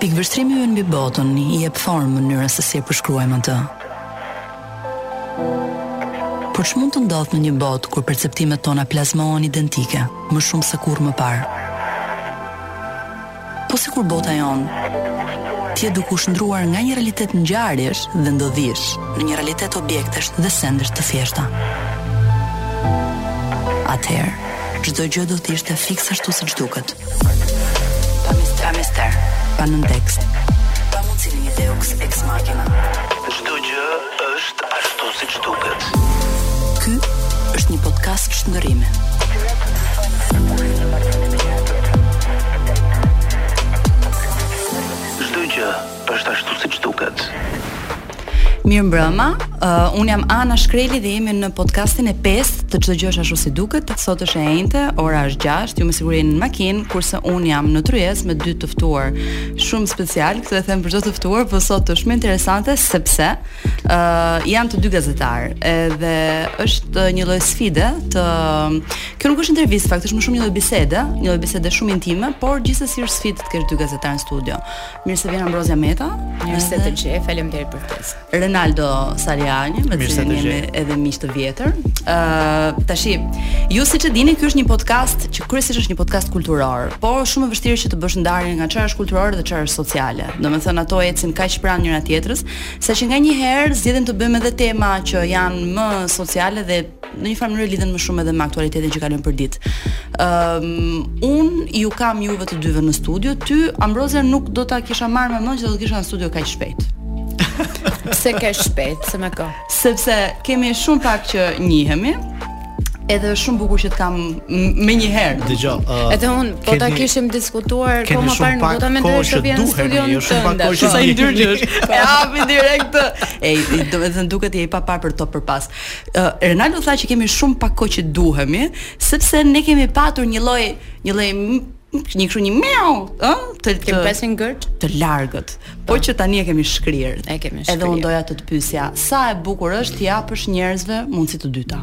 Pikëvështrimi ynë mbi botën i jep formë mënyrës se si e përshkruajmë atë. Por ç'mund të ndodhë në një botë kur perceptimet tona plazmohen identike, më shumë se kurrë më parë? Po sikur bota jonë të jetë duke u shndërruar nga një realitet ngjarjesh dhe ndodhish në një realitet objektesh dhe sendesh të thjeshta. Atëherë, çdo gjë do të ishte fiks ashtu siç duket. Pa mister, pa nëntekst. Pa mundësinë e një deux ex machina. Çdo gjë Është ashtu siç duket. Ky është një podcast shndërrimi. Çdo gjë është ashtu siç duket. Mirëmbrëma, uh, unë jam Ana Shkreli dhe jemi në podcastin e 5 të çdo gjë është ashtu si duket, sot është e enjte, ora është 6, ju me siguri në makinë, kurse unë jam në tryezë me dy të ftuar Shumë specialë, këtë e them për çdo të ftuar, por sot është më interesante sepse ë uh, janë të dy gazetarë. Edhe është një lloj sfide të Kjo nuk është intervistë, fakt është më shumë një lloj bisede, një lloj bisede shumë intime, por gjithsesi është sfidë të kesh dy gazetarë në studio. Mirë se vjen Ambrozia Meta, mirë se të gjej, faleminderit për ftesë. Renaldo Salianji, me të cilin jemi edhe miq të vjetër. Ë uh, tashi ju siç e dini, ky është një podcast që kryesisht është një podcast kulturor, por shumë e vështirë që të bësh ndarjen nga çfarë është kulturore dhe çfarë është sociale. Domethënë ato ecin kaq pranë njëra tjetrës, saqë nganjëherë zgjedhim të bëjmë edhe tema që janë më sociale dhe në një farë mënyrë lidhen më shumë edhe me aktualitetin që kalojmë për ditë. Ëm um, un ju kam juve të dyve në studio, ty Ambrozia nuk do ta kisha marrë me mend që do të kisha në studio kaq shpejt. Pse kaq shpejt, se me kë? Sepse kemi shumë pak që njihemi, edhe është shumë bukur që të kam menjëherë. Dëgjo. Uh, edhe un po ta kishim diskutuar po më parë nuk do ta mendoja se vjen në studion tënde, shumë pak kohë që sa i ndyrgjësh. E hapi direkt. Ej, do të thënë duket je i papar për top për pas. Renaldo tha që kemi shumë pak kohë që duhemi, sepse ne kemi patur një lloj, një lloj një kështu një miau, ë? Të të kemi pesë gërç të largët. Po, po që tani e kemi shkrirë. E kemi shkrirë. Edhe unë doja të të pyesja, sa e bukur është t'u japësh njerëzve mundësi të dyta?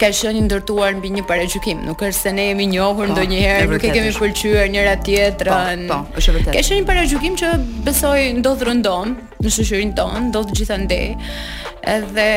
ka qenë i ndërtuar mbi një paragjykim. Nuk është se ne jemi njohur po, ndonjëherë, nuk e kemi pëlqyer njëra tjetrën. Po, po, është vërtet. Ka qenë një paragjykim që besoj ndodh rëndom në shoqërinë tonë, ndodh gjithandej. Edhe,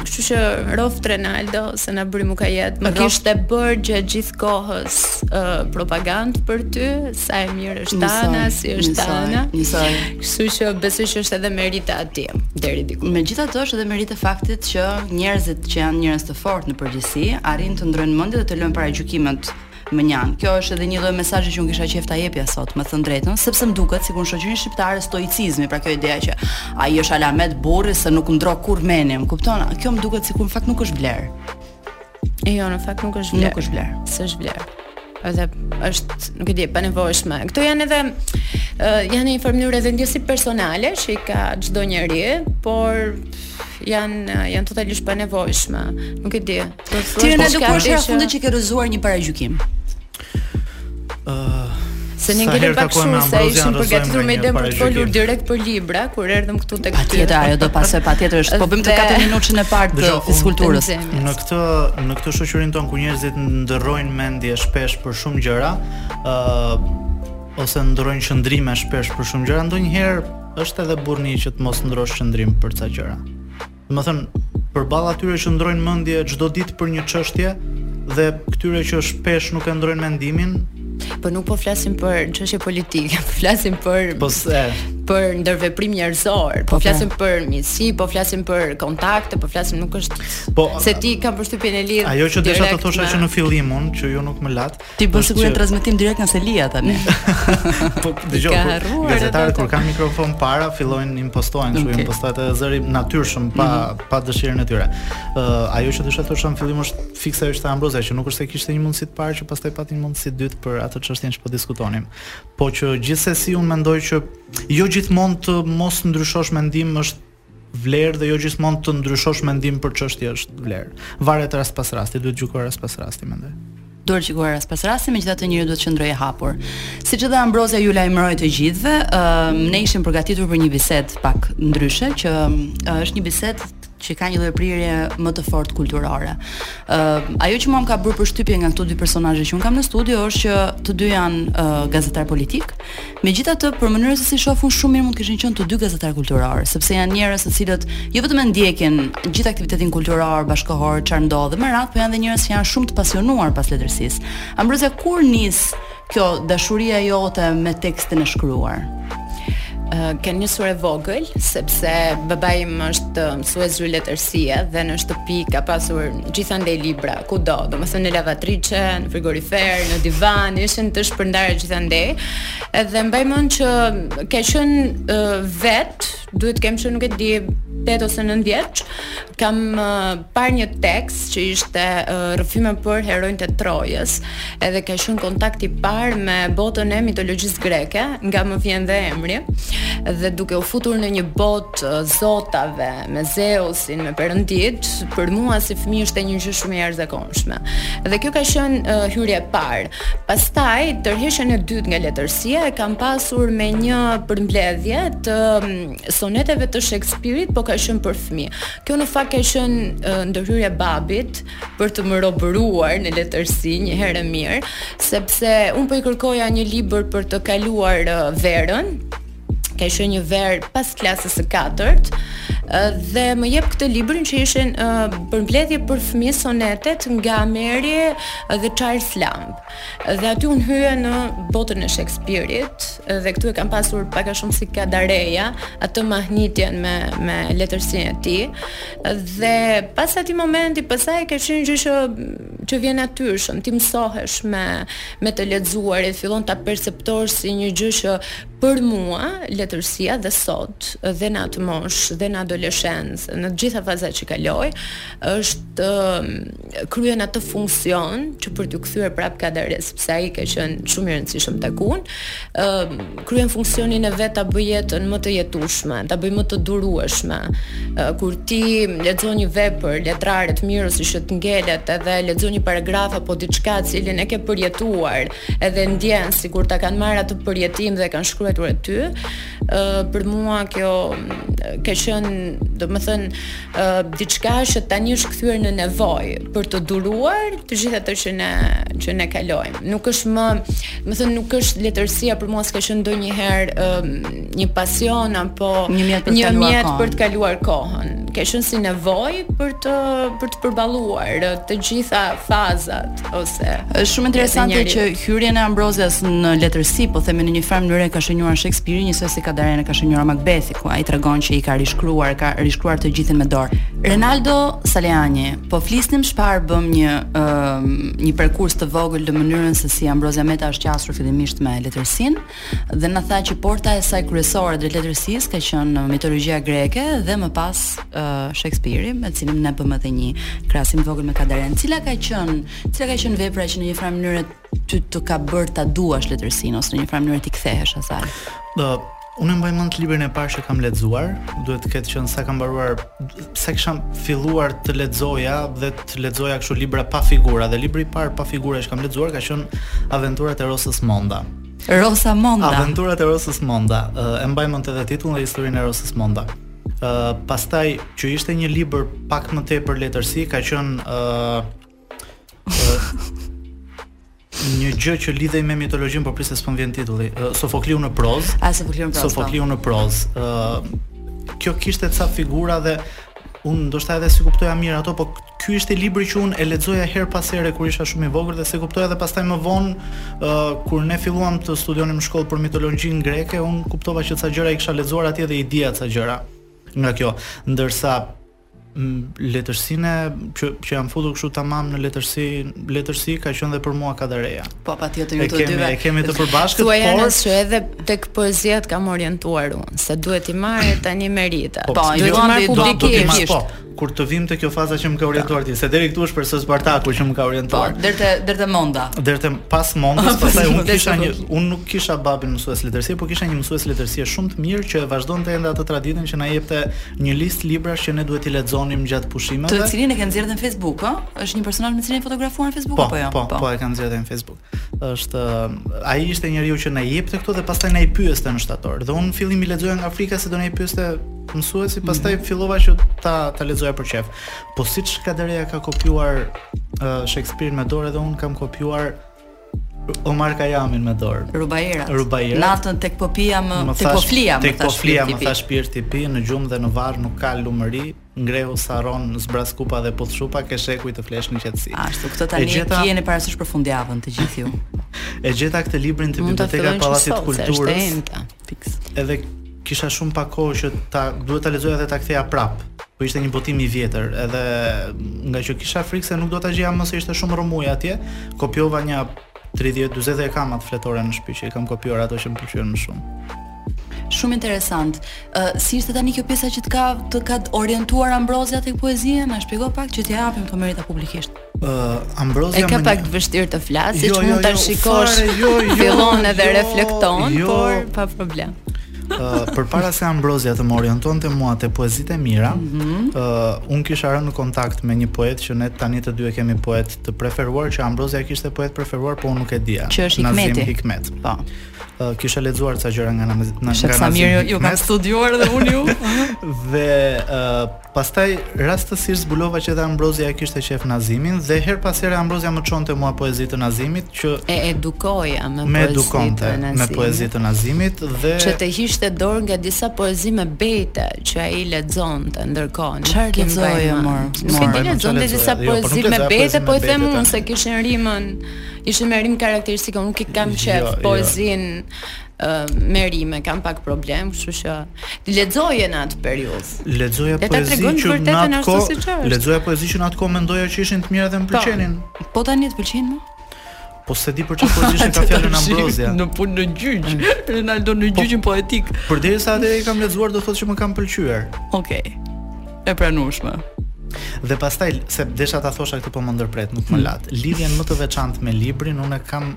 kështu që rroftë Renaldo se na bëri më ka jetë. Më kishte bërë gjatë gjithë kohës uh, propagandë për ty, Sa e mirë është Ana, si është Ana. Njësoj. Kështu që besoj që është edhe merita e tij deri diku. Megjithatë është edhe meritë e faktit që njerëzit që janë njerëz të fortë në përgjithësi arrijnë të ndrojnë mendje dhe të lënë paragjykimet mënjanë. Kjo është edhe një lloj mesazhi që unë kisha qejf ta jepja sot, me thënë të drejtën, sepse më duket sikur në shoqërinë shqiptare stoicizmi, pra kjo ideja që ai është alamet burri se nuk ndro kurrë mendim, kupton? Kjo më duket sikur në fakt nuk është vlerë. E jo, në fakt nuk është vlerë. Nuk është vlerë. S'është vlerë. Edhe është, nuk e di, e panevojshme. Këto janë edhe uh, janë një formë mënyre edhe ndjesi personale që i ka çdo njeri, por janë janë totalisht të panevojshme. Nuk e di. Ti na dukesh hera e fundit që ke rrëzuar një paragjykim. Se ne ngelëm pak shumë se ishim përgatitur me idenë për të folur direkt për libra, kur erdhëm këtu tek ty. Patjetër ajo do pasojë patjetër është. Po bëjmë te katër minutat e para të fizkulturës. Në këtë në këtë shoqërinë tonë ku njerëzit ndërrojnë mendje shpesh për shumë gjëra, ë ose ndërrojnë qëndrime shpesh për shumë gjëra, ndonjëherë është edhe burrni që të mos ndrosh qëndrim për ca gjëra. Domethënë, përballë atyre që ndrojnë mendje çdo ditë për një çështje dhe këtyre që shpesh nuk e ndrojnë mendimin, Po nuk po flasim për çështje politike, po flasim për po se për ndërveprim njerëzor, po, po, po. flasim për miqësi, po flasim për kontakte, po flasim nuk është po, se ti kam përshtypjen e lidh. Ajo që desha të thosha që në fillim unë, që ju nuk më latë, Ti bën sikur je në transmetim direkt nga Selia tani. po dëgjoj. Ka harruar. Gazetarët kur kanë mikrofon para fillojnë të impostojnë, kështu okay. impostojnë atë zërin natyrshëm pa mm -hmm. pa dëshirën e tyre. Ë uh, ajo që desha të thosha në fillim është fiks siç tha Ambrozia që nuk është se kishte një mundësi të parë që pastaj pati një mundësi të dytë për atë çështjen që po diskutonim. Po që gjithsesi unë mendoj që jo gjithmonë të mos ndryshosh mendim është vlerë dhe jo gjithmonë të ndryshosh mendim për çështje është vlerë. Varet rast pas rasti, duhet gjykuar rast pas rasti mendoj. Duhet gjykuar rast pas rasti, megjithatë njeriu duhet të qëndrojë i hapur. Siç edhe Ambrozia ju lajmëroi të gjithëve, uh, ne ishim përgatitur për një bisedë pak ndryshe që uh, është një bisedë që ka një lloj prirje më të fortë kulturore. Ë uh, ajo që mua më ka bërë përshtypje nga këto dy personazhe që unë kam në studio është që të dy janë uh, gazetarë politikë, Megjithatë, për mënyrën se si i shoh unë shumë mirë mund të kishin qenë të dy gazetarë kulturorë, sepse janë njerëz të cilët jo vetëm e ndjekin gjithë aktivitetin kulturor, bashkëkohor, çfarë ndodh me radhë, po janë dhe njerëz që janë shumë të pasionuar pas letërsisë. Ambrozia kur nis kjo dashuria jote me tekstin e shkruar? Ka nisur e vogël, sepse babai im është mësues gjuhë-letërsie dhe në shtëpi ka pasur Gjithandej libra, kudo, domethënë në lavatriçe, në frigorifer, në divan, ishin të shpërndara gjithandej. Edhe mbaj mend që ka qenë uh, vet, duhet të kem qenë nuk e di 8 ose 9 vjeç, kam uh, parë një tekst që ishte uh, rrëfime për heronjtë e Trojës, edhe ka qenë kontakti i parë me botën e mitologjisë greke, nga më vjen dhe emri, dhe duke u futur në një botë uh, zotave, me Zeusin, me perënditë, për mua si fëmijë ishte një gjë shumë e jashtëzakonshme. Dhe kjo ka qenë uh, hyrja e parë. Pastaj tërheqjen e dytë nga letërsia e kam pasur me një përmbledhje të mm, soneteve të Shakespeare-it, po ka qenë për fëmijë. Kjo në fakt ka qenë uh, ndërhyrja e babit për të më robëruar në letërsi një herë e mirë, sepse unë po i kërkoja një libër për të kaluar uh, verën, ka qenë një verë pas klasës së katërt dhe më jep këtë librin që ishin uh, përmbledhje për fëmijë sonetet nga Mary dhe Charles Lamb. Dhe aty unë hyra në botën e Shakespeare-it dhe këtu e kam pasur pak a shumë si Kadareja atë mahnitjen me me letërsinë e tij. Dhe pas atij momenti pastaj ka qenë gjë që që vjen natyrshëm, ti mësohesh me me të lexuar e fillon ta perceptosh si një gjë që Për mua letërsia dhe sot dhe në atë moshë dhe në adoleshencë, në të gjitha fazat që kaloj, është kryen atë funksion që për t'u kthyer prap te Kadare, sepse ai ka qenë shumë i rëndësishëm tek unë, ë kryen funksionin e vet ta bëjë jetën më të jetueshme, ta bëjë më të durueshme. Kur ti lexon një vepër letrare të mirë ose që të ngelet edhe lexon një paragraf apo diçka të cilën e ke përjetuar, edhe ndjen sikur ta kanë marrë atë përjetim dhe kanë shkruar aty. ë uh, për mua kjo ka qenë, domethënë, ë uh, diçka që tani është kthyer në nevojë për të duruar të gjitha ato që ne që ne kalojmë. Nuk është më, domethënë nuk është letërsia për mua s'ka qenë ndonjëherë uh, një pasion apo një mjet për, një mjet për të kaluar kohën. Ka qenë si nevojë për të për të përballuar të gjitha fazat Se është shumë interesante që hyrjen e Ambrozias në letërsi, po themi në një farë mënyre e ka shënjuar Shakespeare, njësoj si Kadarenë e ka shënjuar Macbethi, ku ai tregon që i ka rishkruar, e ka rishkruar të gjithën me dorë. Renaldo Saliani, po flisnim më parë, bëmë një uh, një perkurs të vogël në mënyrën se si Ambrozia Meta është qasur fillimisht me letërsinë. dhe na tha që porta e saj kryesore drejt letërsisë ka qenë mitologjia greke dhe më pas uh, Shakespeare, me të cilin ne bëmë edhe një krahasim të vogël me Kadaren. Cila ka qenë, cila ka qenë vepra që në një farë mënyre ty të ka bërë ta duash letërsinë ose në një farë mënyre t'i kthehesh asaj? Do Unë mbaj mend librin e parë që kam lexuar, duhet të ketë qenë sa kam mbaruar, sa kisha filluar të lexoja dhe të lexoja kështu libra pa figura dhe libri i parë pa figura që kam lexuar ka qenë Aventurat e Rosës Monda. Rosa Monda. Aventurat e Rosës Monda. E mbaj mend edhe titullin dhe historinë e Rosës Monda. Ë uh, pastaj që ishte një libër pak më tepër letërsi, ka qenë ë uh, uh, një gjë që lidhej me mitologjinë, por prit se s'po vjen titulli. Uh, Sofokliu në prozë. A Sofokliu në prozë. Po. Sofokliu në prozë. Ë uh, kjo kishte ca figura dhe unë ndoshta edhe s'i kuptoja mirë ato, po Ky ishte libri që unë e lexoja herë pas here kur isha shumë i vogël dhe s'e kuptoja dhe pastaj më vonë uh, kur ne filluam të studionim në shkollë për mitologjinë greke, unë kuptova që ca gjëra i kisha lexuar atje dhe i dija ca gjëra nga kjo. Ndërsa letërsinë që që jam futur kështu tamam në letërsi, letërsi ka qenë dhe për mua Kadareja. Po patjetër ju të dyve. E kemi të përbashkët, por thuajse edhe tek poezia të kam orientuar unë, se duhet t'i marr tani merita. Po, po duhet t'i marrë publikisht. Po, Kur të vijmë te kjo faza që më ka orientuar ti, se deri këtu është profesor Spartaku që më ka orientuar. Po, deri te deri te Monda. Deri te pas Mondës, pastaj unë kisha një unë nuk kisha babin mësues letërsie, por kisha një mësues letërsie shumë të mirë që e vazhdonte ende atë traditën që na jepte një listë librash që ne duhet t'i lexonim gjatë pushimeve. Të cilin e kanë nxjerrë në Facebook, ë? Është një personazh me të cilin je fotografuar në Facebook po, apo jo? Po, po, po e kanë nxjerrë në Facebook. është ai ishte njeriu që na i jepte këto dhe pastaj na i pyeste në shtator. Dhe unë në fillim i lexoja nga frika se do na i pyeste mësuesi, mhm. pastaj fillova që ta ta lexoja për qejf. Po siç Kadareja ka kopjuar uh, Shekspirin me dorë dhe unë kam kopjuar Omar Kajamin me dorë. Rubairat. Rubairat. Natën tek po flija më, më tek po flija më tha. Tek po flija më tha shpirti pi në gjumë dhe në varr nuk ka lumëri. Ngrehu sa rron zbraz kupa dhe puth çupa ke shekuj të flesh në qetësi. Ashtu, këtë tani gjeta... kini parasysh për fundjavën të gjithë ju. e gjeta këtë librin te biblioteka e Pallatit të Kulturës. Edhe kisha shumë pak kohë që ta duhet ta lexoja dhe ta ktheja prapë. Po ishte një botim i vjetër, edhe ngaqë kisha frikë se nuk do ta gjeja më se ishte shumë rrëmujë atje, kopjova një 30-40 e kam atë fletore në shtëpi që i kam kopjuar ato që më pëlqyen më shumë. Shumë interesant. Ë uh, si ishte tani kjo pjesa që të ka të ka orientuar Ambrozia tek poezia? Na shpjego pak që t'i japim këto merita publikisht. Ë uh, Ambrozia më ka pak të vështirë të flasë, jo, mund jo, ta jo, shikosh. Jo, jo, jo, fillon jo, edhe jo, reflekton, jo, por pa problem. Uh, përpara se Ambrozia të më orientonte mua te poezitë e mira mm -hmm. uh, Unë kisha rënë në kontakt me një poet Që ne tani të dy e kemi poet të preferuar Që Ambrozia kishte poet të preferuar Po unë nuk e dija Që është Hikmeti Nazim Hikmet Po uh, kisha lexuar ca gjëra nga Nazimi nga Nazimi. Sa mirë ju kam studiuar dhe unë ju. dhe uh, pastaj rastësisht zbulova që dhe Ambrozia e kishte qejf Nazimin dhe herë pas here Ambrozia më çonte mua poezi të Nazimit që e edukoja me, me edukonte me poezi të Nazimit dhe që të hiqte dorë nga disa poezi me bejte që ai lexonte ndërkohë. Çfarë lexoje më? Nuk e di lexonte disa jo, po poezi me bejte, po i them unë se kishin rimën Ishte me rimë karakteristike, unë nuk i kam jo, qejf jo, poezinë jo. me rimë, kam pak problem, kështu që lexoje në atë periudhë. Lexoja poezi që në atë kohë, lexoja poezi që në atë kohë mendoja që ishin të mira dhe më po, pëlqenin. Po, po tani të pëlqejnë më? Po s'e di për çfarë poezish e ka fjalën Ambrozia. Në punë në gjyq. Ronaldo në po, gjyqin poetik. Përderisa atë i kam lexuar do thotë që më kanë pëlqyer. Okej. Okay. e pranueshme. Dhe pastaj se desha ta thosha këtë po më ndërpret, nuk më mm. latë. Lidhjen më të veçantë me librin unë e kam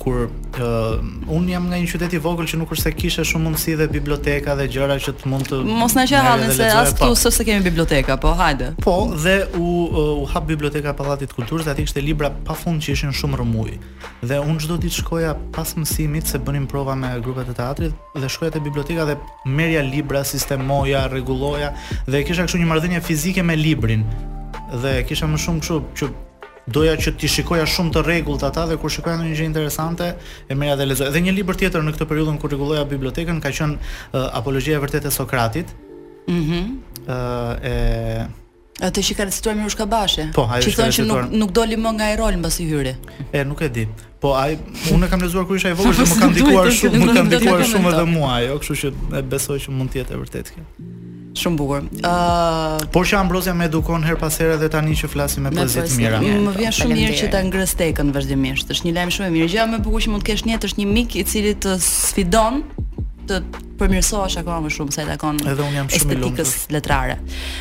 kur uh, unë jam nga një qytet i vogël që nuk është se kishe shumë mundësi dhe biblioteka dhe gjëra që të mund të Mos na qaj hallin se as këtu po. s'është se kemi biblioteka, po hajde. Po, dhe u uh, u hap biblioteka e Pallatit të Kulturës, aty kishte libra pafund që ishin shumë rrëmujë. Dhe unë çdo ditë shkoja pas mësimit se bënim prova me grupet e teatrit dhe shkoja te biblioteka dhe merrja libra, sistemoja, rregulloja dhe kisha kështu një marrëdhënie fizike me librin. Dhe kisha më shumë kështu që doja që t'i shikoja shumë të rregullta ata dhe kur shikoja ndonjë gjë interesante e merrja dhe lexoja. Dhe një libër tjetër në këtë periudhën kur rregulloja bibliotekën ka qenë uh, Apologjia e vërtetë e Sokratit. Mhm. Mm uh, e Atë që ka recituar Mirush Kabashi. Po, ai e ka recituar. Që thonë që nuk nuk doli më nga ai rol mbasi hyri. E, nuk e di. Po ai unë e kam lexuar kur isha i vogël, më ka ndikuar shumë, më ka ndikuar shumë edhe mua ajo, kështu që e besoj që mund të jetë e vërtetë kjo. Shumë bukur. Ëh, uh, por që Ambrozia më edukon herë pas here dhe tani që flasim me poezi të mira. Më vjen shumë mirë që ta ngre stekën vazhdimisht. Është një lajm shumë i mirë. Gjëja më e bukur që mund të kesh në jetë është një mik i cili të sfidon të përmirësohesh akoma më shumë sa i takon edhe unë jam shumë i lumtur estetikës letrare.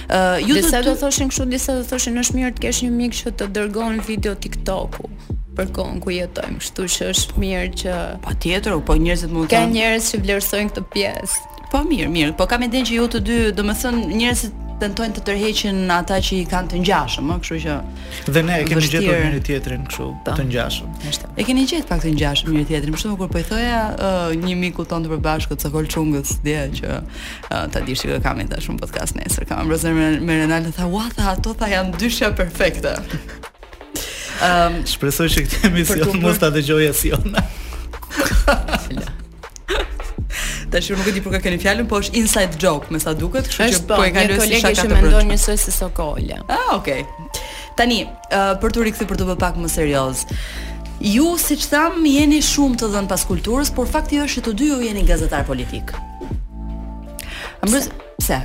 Ë uh, ju do të do thoshin kështu disa do thoshin është mirë të kesh një mik që të dërgon video TikTok-u për kohën ku jetojmë, kështu që është mirë që patjetër, po njerëzit mund të Ka njerëz që vlerësojnë këtë pjesë. Po mirë, mirë, po kam idenë që ju të dy, domethënë njerëzit tentojnë të tërheqin ata që i kanë të ngjashëm, ëh, kështu që Dhe ne e kemi gjetur njëri tjetrin kështu po. të ngjashëm. E keni gjetur pak të ngjashëm njëri tjetrin. Për shembull kur po i thoja uh, një mikut tonë të përbashkët Nikol Çungës dje që uh, ta dish që kam edhe shumë podcast nesër. Kam Ambrozian me, me Renaldon tha, "Ua, tha, ato tha janë dyshja perfekte." Ëm, um, shpresoj që këtë emision mos ta dëgjojë Siona. Tash unë nuk e di për çka keni fjalën, po është inside joke, me sa duket, kështu që po, po e kaloj si shaka të brendshme. Mendon njësoj si Sokola. Ah, okay. Tani, uh, për t'u rikthy, për t'u bë pak më serioz. Ju, siç thamë, jeni shumë të dhënë pas kulturës, por fakti është që të dy ju jeni gazetar politik. Ambrës, pse?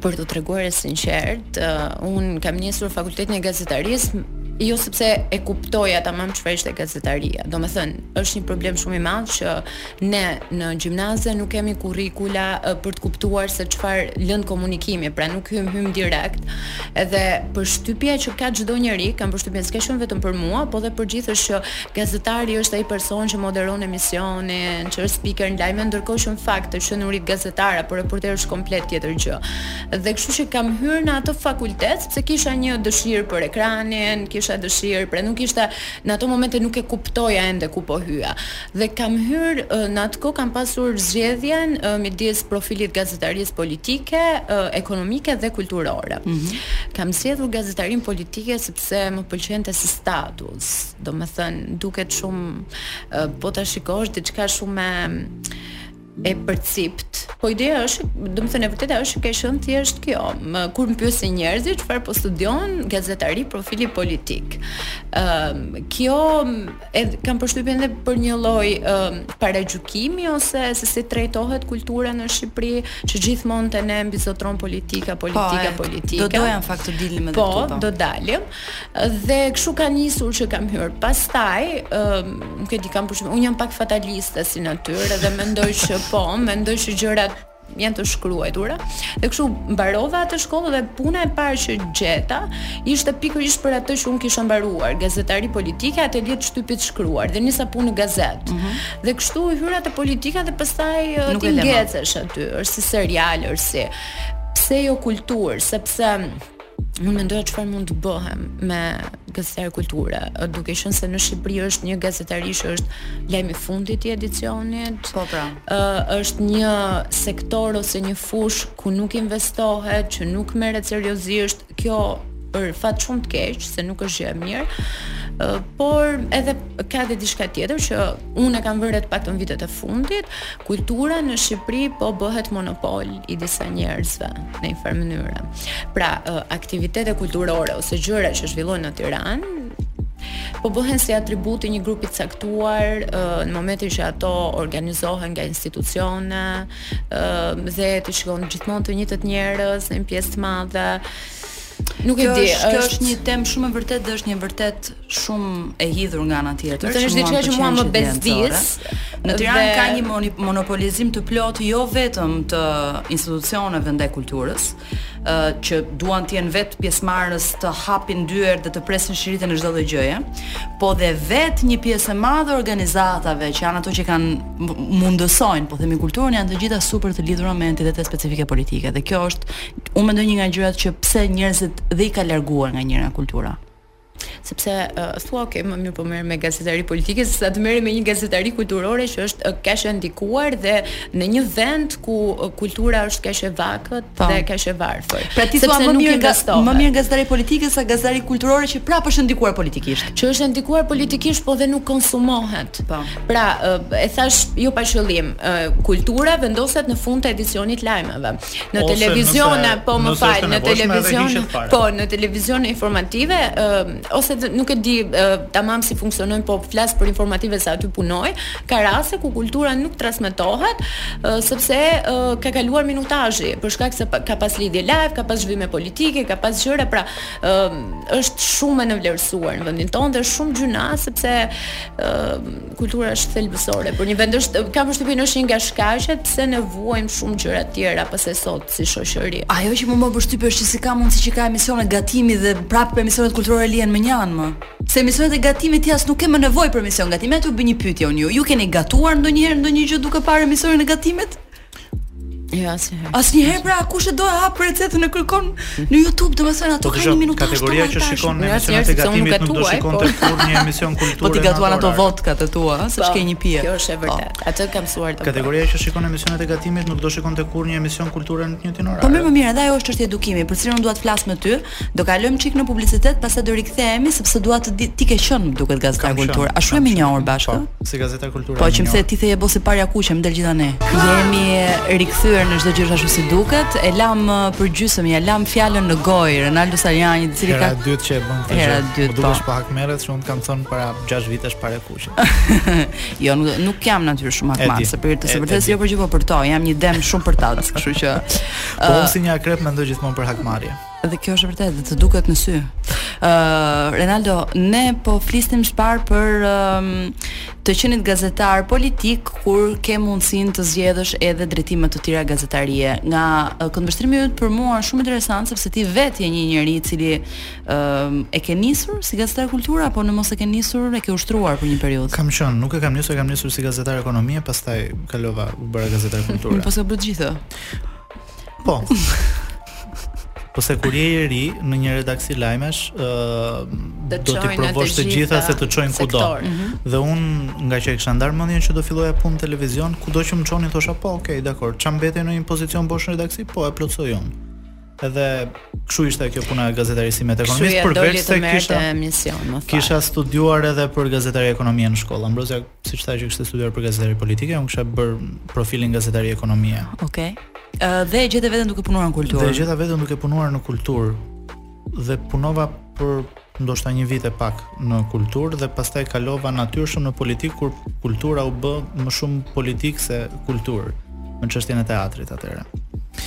Për t'u treguar e sinqert, uh, un kam nisur fakultetin e gazetarisë jo sepse e kuptoja tamam çfarë ishte gazetaria. Domethën, është një problem shumë i madh që ne në gjimnaze nuk kemi kurrikula uh, për të kuptuar se çfarë është lënda komunikimi, pra nuk hym hym direkt. Edhe përshtypja që ka çdo njeri, kam përshtypjen s'është kjo vetëm për mua, po dhe për të gjithë është që Gazetari është ai person që moderon emisionin, që është speaker në lajme, ndërkohë që në fakt të qenurit gazetar apo reporter është komplet tjetër gjë. Dhe kështu që kam hyrë në atë fakultet sepse kisha një dëshirë për ekranin, kisha dëshirë, pra nuk ishte në ato momente nuk e kuptoja ende ku po hyja. Dhe kam hyrë në atë kohë kam pasur zgjedhjen midis profilit gazetarisë politike, ekonomike dhe kulturore. Mm -hmm. Kam zgjedhur gazetarinë politike sepse se më pëlqente si status, domethënë duket shumë po ta shikosh diçka shumë e përcipt. Po ideja është, domethënë e vërteta është që ka qenë thjesht kjo. Më kur më pyesin njerëzit çfarë po studion, gazetari, profili politik. Ëm, um, kjo Edhe kam përshtypjen edhe për një lloj um, paragjykimi ose se si trajtohet kultura në Shqipëri, që gjithmonë te ne mbizotron politika, politika, po, politika. Do doja në fakt të dilnim, po, këtu. Po, do dalim. Dhe kështu ka nisur që kam hyrë. Pastaj, um, nuk e di kam përshtypjen, un jam pak fataliste si natyrë dhe mendoj që po, mendoj që gjërat janë të shkruajtura. Dhe kështu mbarova atë shkollë dhe puna e parë që gjeta ishte pikërisht për atë që unë kisha mbaruar, gazetari politike, atelie e shtypit shkruar dhe nisa punë në gazetë. Mm -hmm. Dhe kështu hyra te politika dhe pastaj uh, ti ngecesh aty, është si serial, është si pse jo kulturë, sepse Unë mendoja çfarë mund të bëhem me gazetar kulture, duke qenë se në Shqipëri është një gazetari që është lajmi i fundit i edicionit. Po pra. Ë është një sektor ose një fush ku nuk investohet, që nuk merret seriozisht. Kjo për fat shumë të keq se nuk është gjë e mirë. Ë por edhe ka dhe diçka tjetër që unë e kam vënë re të paktën vitet e fundit, kultura në Shqipëri po bëhet monopol i disa njerëzve në një farë mënyre. Pra, aktivitete kulturore ose gjëra që zhvillohen në Tiranë po bëhen si atribut i një grupi të caktuar në momentin që ato organizohen nga institucione dhe ti shikon gjithmonë të njëjtët njerëz në një pjesë të madhe. Nuk e di, është një temë shumë e vërtetë dhe është një vërtet shumë e hidhur nga ana tjetër. Është diçka që mua më bezdis. Në Tiranë dhe... ka një monopolizim të plotë jo vetëm të institucioneve ndaj kulturës, ë uh, që duan të jenë vetë pjesëmarrës të hapin dyer dhe të presin shiritat e çdo lloj gjëje, po dhe vetë një pjesë e madhe organizatave që janë ato që kanë mundësojnë, po themi kulturën janë të gjitha super të lidhura me entitete specifike politike dhe kjo është unë mendoj një nga gjërat që pse njerëzit dhe i ka larguar nga njëra kultura. sepse uh, thua ok, më mirë po merrem me gazetari politike se sa të merrem me një gazetari kulturore që është uh, kaq e ndikuar dhe në një vend ku uh, kultura është kaq e vakët pa. Po. dhe kaq e varfër. Pra ti thua më mirë nga më mirë gazetari politike sa gazetari kulturore që prapë është ndikuar politikisht. Që është ndikuar politikisht po dhe nuk konsumohet. Pa. Po. Pra uh, e thashë jo pa qëllim, uh, kultura vendoset në fund të edicionit të lajmeve. Në televizione, po më fal, në televizion, po në televizion informative, uh, ose të, nuk e di uh, tamam si funksionojnë, po flas për informative se aty punoj, ka raste ku kultura nuk transmetohet uh, sepse uh, ka kaluar minutazhi, për shkak se pa, ka pas lidhje live, ka pas zhvillime politike, ka pas gjëra, pra uh, është shumë e nënvlerësuar në vendin tonë dhe shumë gjynah sepse uh, Kultura është thelbësore për një vend është kam përshtypjen është një nga shkaqet pse ne vuajmë shumë gjëra të tjera pastaj sot si shoqëri. Ajo që më bën përshtypje është që si ka mundësi që ka emisione gatimi dhe prapë për emisionet kulturore lihen mënjanë më. Se emisionet e gatimit ti as nuk ke më nevojë për emision gatimi, a t'ju bëj një pyetje unë ju. Ju keni gatuar ndonjëherë ndonjë gjë duke parë emisionin e gatimit? Jo, asnjëherë. Asnjëherë pra kush e do e hap recetën e kërkon në YouTube, domethënë ato po, kanë një minutë të Kategoria që shikon emisionet e gatimit nuk do shikonte kurrë një emision kulture. Po ti gatuan ato vodka të tua, se po, ke një pije. Kjo është e po. vërtetë. Atë kam mësuar të. Kategoria që shikon emisionet e gatimit nuk do shikonte kurrë një emision kulture në të njëjtin orar. Po më mirë, edhe ajo është çështje edukimi, për cilën dua të flas me ty. Do kalojmë çik në publicitet, pastaj do rikthehemi sepse dua të di ti ke qenë, më duket gazetar kulture. A s'jemi njohur bashkë? Po, si gazetar kulture. Po që më the ti the je bosi parja kuqe, më del gjithë ne. Jemi rikthyer në çdo gjë ashtu si duket. E lamë për gjysmë, ia lamë fjalën në gojë Renaldo Salianjit, i cili hera e dytë që e bën këtë gjë. Më duket se po hakmerret, se unë kam thënë para 6 vitesh para jo, nuk, nuk jam natyrë shumë hakmarrëse për të thënë të vërtetën jo për gjithë, po për to, jam një dem shumë përtac, kështu që... Po unë si një akrep mendoj gjithmonë për hakmarrje. Dhe kjo është vërtet, dhe të duket në sy. Uh, Renaldo, ne po flisnim që parë për um, të qenit gazetar politik kur ke mundësinë të zgjedhësh edhe drejtime të tjera gazetarie. Nga uh, këndvështrimi yt për mua është shumë interesant, sepse ti vetë je një njeri i cili Ëm e ke nisur si gazetar kulture apo në mos e ke nisur e ke ushtruar për një periudhë? Kam qenë, nuk e kam nisur, e kam nisur si gazetar ekonomie, pastaj kalova u bëra gazetar kulture. Unë paska bërë gjithë. Po. Po se kur je i ri në një redaksi lajmesh, ë do të provosh të gjitha se të çojnë kudo. Mhm. Dhe unë ngaqë e kisha ndarë mendjen që do filloja punë në televizion, kudo që më çonin thosha po, okay, dakor. Ça mbetej një pozicion bosh në redaksi, po e plotësoj unë. Edhe kështu ishte kjo puna e gazetarisë së ekonomisë përveç se kisha emision, më fal. Kisha studiuar edhe për gazetari ekonomie në shkollë. Ambrozia, siç tha, që kishte studiuar për gazetari politike, unë kisha bërë profilin gazetari ekonomie. Okej. Dhe e gjete veten duke punuar në kulturë. Dhe e gjeta veten duke punuar në kulturë. Dhe punova për ndoshta një vit e pak në kulturë dhe pastaj kalova natyrshëm në politikë kur kultura u bë më shumë politikë se kulturë në çështjen e teatrit atëherë.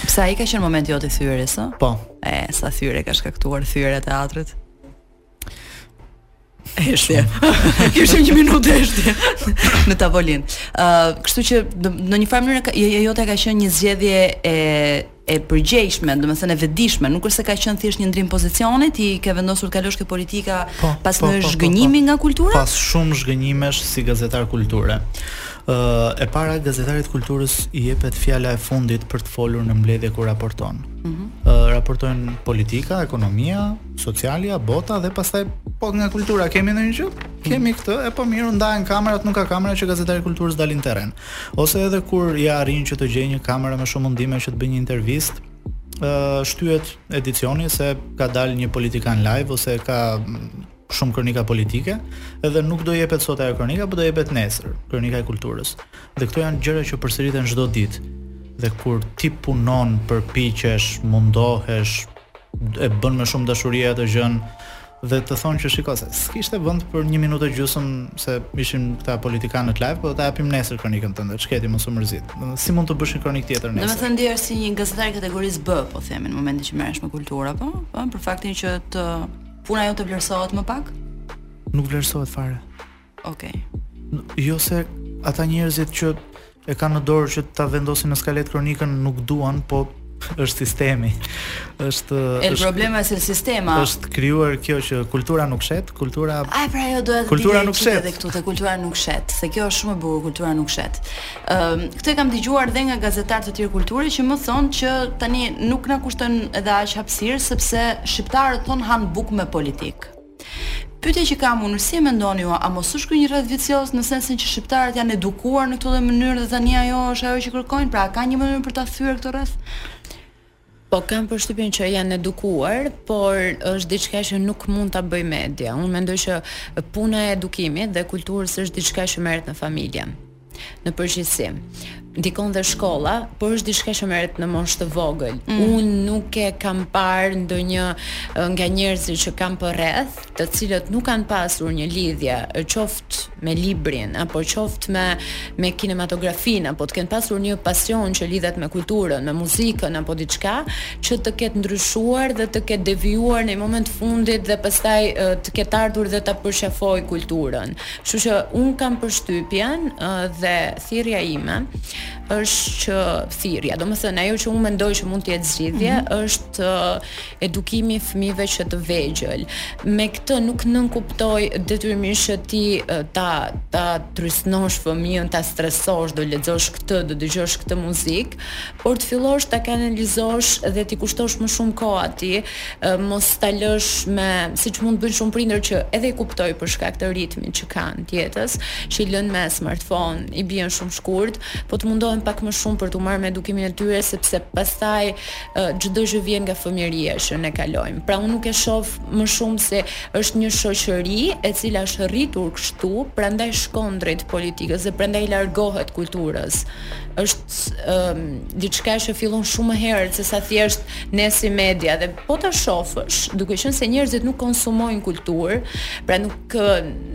Se ai ka qenë momenti jot i thyerjes, ë? Po. E sa thyerje ka shkaktuar thyerja e teatrit? Heshtje. Kishim një minutë heshtje në tavolinë. Ë, uh, kështu që në një farë mënyrë ajo jote ka qenë një zgjedhje e e përgjegjshme, domethënë e vetëdijshme, nuk është se ka qenë thjesht një ndërrim pozicioni, ti ke vendosur të kalosh ke politika po, pas po, një po, po, zhgënjimi po, nga kultura? Pas shumë zhgënjimesh si gazetar kulture. Ë uh, e para gazetarit të kulturës i jepet fjala e fundit për të folur në mbledhje ku raporton. Ëh mm uh, raportojnë politika, ekonomia, socialia, bota dhe pastaj po nga kultura kemi ndonjë gjë? Kemi këtë, e po mirë, ndahen kamerat, nuk ka kamera që gazetari i kulturës të dalë në terren. Ose edhe kur ia arrin që të gjejë një kamera me shumë mundime që të bëjë një intervistë, ë shtyhet edicioni se ka dalë një politikan live ose ka shumë kronika politike, edhe nuk do jepet sot ajo kronika, por do jepet nesër, kronika e kulturës. Dhe këto janë gjëra që përsëriten çdo ditë. Dhe kur ti punon, përpiqesh, mundohesh, e bën me shumë dashuri atë gjënë, dhe të thonë që shiko se s'kishte vend për një minutë e gjysmë se ishin këta politikanët live, po do ta japim nesër kronikën tënde, ç'ke ti, mos u mërzit. Si mund të bësh një kronikë tjetër nesër? Domethënë ndihesh si një gazetar i kategorisë B, po themi në momentin që merresh me kulturë apo? Po, për faktin që të puna jote vlerësohet më pak? Nuk vlerësohet fare. Okej. Jo se ata njerëzit që e kanë në dorë që ta vendosin në skaletë kronikën nuk duan, po është sistemi. El, el problema es el sistema. Është krijuar kjo që kultura nuk shet, kultura Ai pra ajo do të kultura nuk shet edhe këtu te kultura nuk shet, se kjo është shumë e bukur kultura nuk shet. Ëm uh, këtë e kam dëgjuar dhe nga gazetarë të tjerë kulture që më thonë që tani nuk na kushton edhe aq hapësirë sepse shqiptarët, thonë, hanë bukë me politikë. Pyetja që kam unë, si e mendoni ju, a mos është ky një rreth vicioz në sensin që shqiptarët janë edukuar në këtë lloj mënyrë dhe tani ajo është ajo që kërkojnë, pra a ka një mënyrë për ta thyer këtë rreth? Po kam përshtypjen që janë edukuar, por është diçka që nuk mund ta bëjë media. Unë mendoj që puna e edukimit dhe kulturës është diçka që merret në familje. në përgjithësi. Ndikon dhe shkolla, por është diçka që merret në moshë të vogël. Mm. Unë nuk e kam parë ndonjë nga njerëzit që kam përrreth, të cilët nuk kanë pasur një lidhje, qoftë me librin apo qoftë me me kinematografinë apo të kenë pasur një pasion që lidhet me kulturën, me muzikën apo diçka që të ketë ndryshuar dhe të ketë devijuar në një moment të fundit dhe pastaj të ketë ardhur dhe ta përqafojë kulturën. Kështu që unë kam përshtypjen dhe thirrja ime është që thirrja, domethënë ajo që unë mendoj që mund të jetë zgjidhje mm -hmm. është edukimi i fëmijëve që të vegjël. Me këtë nuk nënkuptoj detyrimisht që ti ta ta trysnosh fëmijën, ta stresosh, do lexosh këtë, do dëgjosh këtë muzikë, por të fillosh ta kanalizosh dhe t'i kushtosh më shumë kohë atij, mos ta lësh me siç mund të bëjnë shumë prindër që edhe i kuptoj për shkak të ritmit që kanë të jetës, që i lënë me smartphone, i bien shumë shkurt, po të mundohen pak më shumë për t'u marrë me edukimin e tyre sepse pastaj çdo gjë vjen nga fëmijëria që ne kalojmë. Pra unë nuk e shoh më shumë se është një shoqëri e cila është rritur kështu, prandaj shkon drejt politikës dhe prandaj i largohet kulturës. Është diçka që fillon shumë më herët se sa thjesht ne si media dhe po ta shofësh, duke qenë se njerëzit nuk konsumojnë kulturë, pra nuk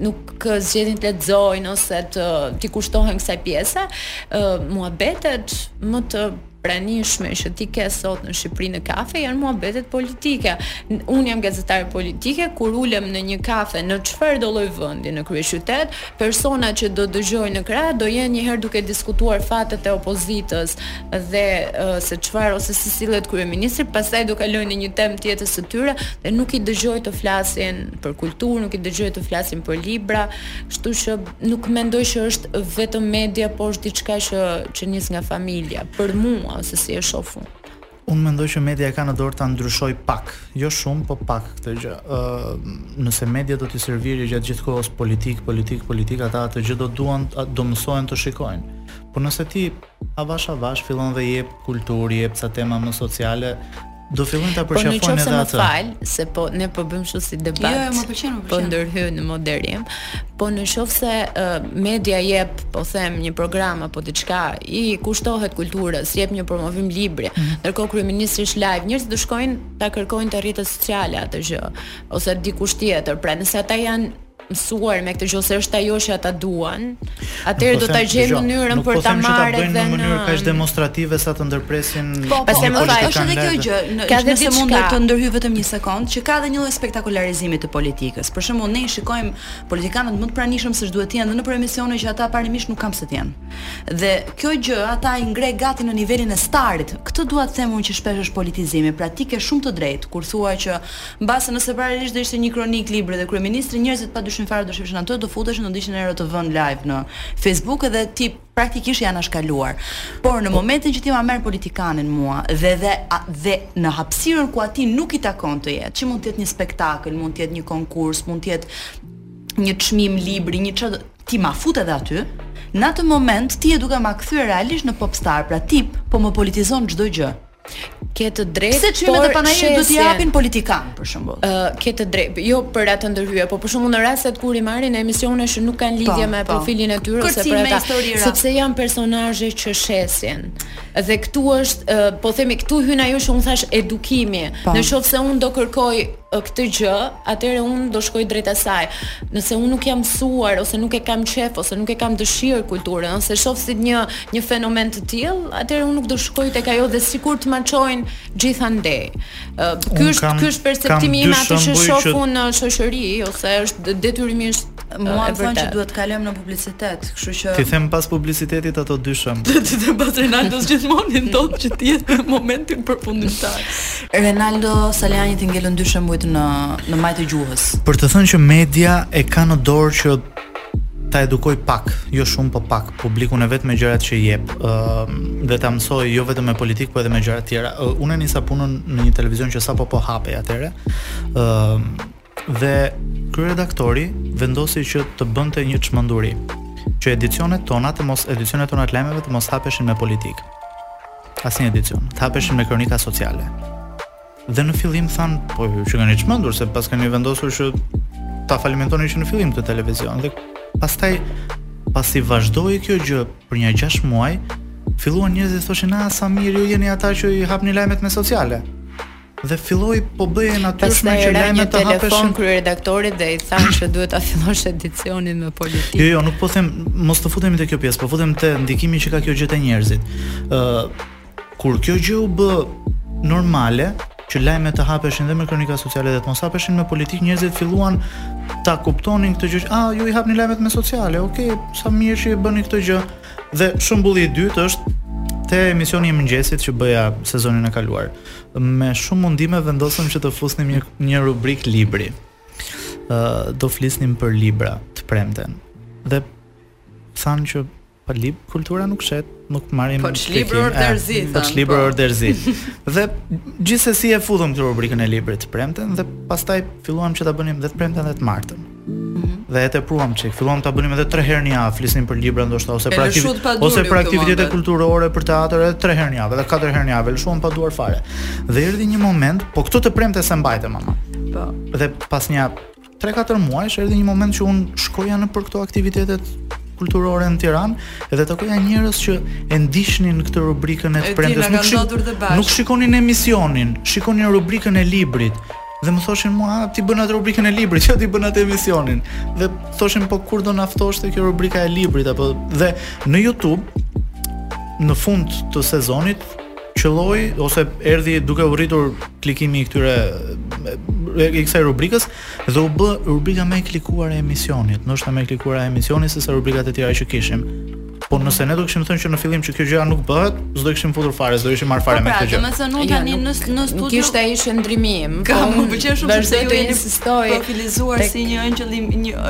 nuk zgjedhin të lexojnë ose të t'i kushtohen kësaj pjese, ë muhabetet më të pranishme që ti ke sot në Shqipëri në kafe janë muhabetet politike. Unë jam gazetare politike, kur ulem në një kafe në çfarëdo lloj vendi në kryeqytet, Personat që do dëgjoj në krah do jenë një herë duke diskutuar fatet e opozitës dhe se çfarë ose si sillet kryeministri, pastaj do kalojnë në një temë tjetër të tyre dhe nuk i dëgjoj të flasin për kulturë, nuk i dëgjoj të flasin për libra, kështu që nuk mendoj që është vetëm media, por është diçka që që nis nga familja, për mua ose si e shoh unë. Unë mendoj që media e ka në dorë ta ndryshojë pak, jo shumë, po pak këtë gjë. Ë, nëse media do t'i servirë gjatë gjithë kohës politikë, politikë, politikë, ata atë gjë do duan, do mësohen të shikojnë. Por nëse ti avash avash fillon dhe jep kulturë, jep ca tema më sociale, do fillojnë ta po përqafojnë edhe atë. Po në çfarë më fal, se po ne po bëjmë kështu si debat. Jo, jo, më pëlqen, më po pëlqen. Po ndërhyj në moderim. Po në qoftë se uh, media jep, po them, një program apo diçka, i kushtohet kulturës, jep një promovim libri, mm -hmm. ndërkohë kryeministri është live, njerëzit do shkojnë ta kërkojnë te rrjetet sociale atë gjë ose dikush tjetër. Pra nëse ata janë mësuar me këtë gjë ose është ajo që ata duan, atëherë po do ta gjejnë mënyrën për ta marrë edhe në mënyrë kaq demonstrative sa të ndërpresin po, po, po, po, është edhe kjo gjë, në, ka edhe mund të ndërhyj vetëm një sekond që ka edhe një lloj spektakularizimi të politikës. Për shembull, ne shikojmë Politikanët më të pranishëm se ç'duhet të jenë dhe nëpër emisione që ata parimisht nuk kanë pse të jenë. Dhe kjo gjë ata i ngre gati në nivelin e starit. Këtë dua të them unë që shpesh është politizimi. Pra ti ke shumë të drejtë kur thua që mbase nëse paralelisht do ishte një kronik libri dhe kryeministri njerëzit pa dyshim fare do shihshin atë, do futeshin do ndiqnin ERTV-në live në Facebook edhe tip praktikisht je anashkaluar por në momentin që ti ma merr politikanin mua dhe dhe dhe në hapësirën ku atij nuk i takon të jetë që mund të jetë një spektakël mund të jetë një konkurs mund të jetë një çmim libri një çdo ti ma fut edhe aty në atë moment ti je duke ma kthyer realisht në popstar pra ti po më politizon çdo gjë Ke të drejtë. Pse çmimet e panairit do t'i japin politikan për shembull? Ë, uh, ke të drejtë. Jo për atë ndërhyje, po për shembull në rastet kur i marrin në emisione që nuk kanë lidhje po, me po. profilin e tyre ose për ata, sepse janë personazhe që shesin. Dhe këtu është, uh, po themi këtu hyn ajo që un thash edukimi. Po. Në qoftë se un do kërkoj uh, këtë gjë, atëherë un do shkoj drejt asaj. Nëse un nuk jam mësuar ose nuk e kam qef ose nuk e kam dëshirë kulturën, ose e shoh si një një fenomen të tillë, atëherë unë nuk do shkoj tek ajo dhe sikur të ma çojnë gjithandej. Ky është ky është perceptimi im atë që shoh unë në shoqëri ose është detyrimisht mua më thonë që duhet të kalojmë në publicitet, kështu që T'i them pas publicitetit ato dy shembuj. T'i themi pas Renaldos gjithmonë ndodh që ti jetë në momentin përfundimtar. Renaldo Salianji, t'i ngelën dy shembujt në në majë të gjuhës. Për të thënë që media e ka në dorë që ta edukoj pak, jo shumë po pak. Publikun e vet me gjërat që jep, ë dhe ta mësoj jo vetëm me politikë, por edhe me gjëra të tjera. Unë nisa punën në një televizion që sapo po hapej atëhere, ë dhe kryeredaktori vendosi që të bënte një çmenduri që edicionet tona të mos edicionet tona të lajmeve të mos hapeshin me politikë. Asnjë edicion, të hapeshin me kronika sociale. Dhe në fillim thanë, po ju qenkeni çmendur se paskeni vendosur që ta falimentoni që në fillim këtë televizion dhe pastaj pasi vazhdoi kjo gjë për një 6 muaj, filluan njerëzit të thoshin, "Ah, sa mirë ju jeni ata që i hapni lajmet me sociale." Dhe filloi u bë e natyrshme që lajmet të hapeshin. Telefon kryeredaktorit dhe i thanë se duhet ta fillosh edicionin me politikë. Jo, jo, nuk po them, mos të futemi te kjo pjesë, po futem te ndikimi që ka kjo gjë te njerëzit. Ë, uh, Kur kjo gjë u bë normale, që lajmet të hapeshin dhe me kronika sociale dhe të mos hapeshin me politikë, njerëzit filluan ta kuptonin këtë gjë. Ah, ju i hapni lajmet me sociale. Okej, okay, sa mirë që e bëni këtë gjë. Dhe shembulli i dytë është te emisioni i mëngjesit që bëja sezonin e kaluar. Me shumë mundime vendosëm që të fusnim një, një rubrikë libri. Ë uh, do flisnim për libra të premten. Dhe thanë që Po lib kultura nuk shet, nuk marrim Po ç'libër or derëzi. Po ç'libër or derëzi. Dhe gjithsesi e futëm këtë rubrikën e librit të premten dhe pastaj filluam që ta bënim dhe të premten dhe të martën. Mhm. Dhe e tepruam çik, filluam ta bënim edhe 3 herë në javë, flisnim për libra ndoshta ose për aktivitete ose për aktivitete kulturore për teatër edhe 3 herë në javë, edhe 4 herë në javë, lëshuam pa duar fare. Dhe erdhi një moment, po këtë të premte s'e mbajte ma, ma. Po. Dhe pas një Tre katër muajsh erdhi një moment që unë shkoja nëpër këto aktivitetet kulturore në Tiranë dhe takoja njerëz që e ndiqnin këtë rubrikën e të premtes nuk shik, nuk shikonin emisionin, shikonin rubrikën e librit dhe më thoshin mua ah, ti bën atë rubrikën e librit, jo ti bën atë emisionin. Dhe thoshin po kur do na ftosh te kjo rubrika e librit apo dhe në YouTube në fund të sezonit qëlloi ose erdhi duke u rritur klikimi i këtyre i kësaj rubrikës dhe u bë rubrika më e klikuar e emisionit, ndoshta më e klikuar e emisionit sesa rubrikat e tjera që kishim. Po nëse ne do kishim thënë që në fillim që kjo gjëja nuk bëhet, s'do kishim futur fare, s'do ishim marrë fare po me pra, këtë gjë. Po pra, domethënë unë jo, tani në në studio kishte ai qëndrimi im. Ka po, më pëlqen shumë se ju jeni insistoi. Profilizuar si një ëngjëll i një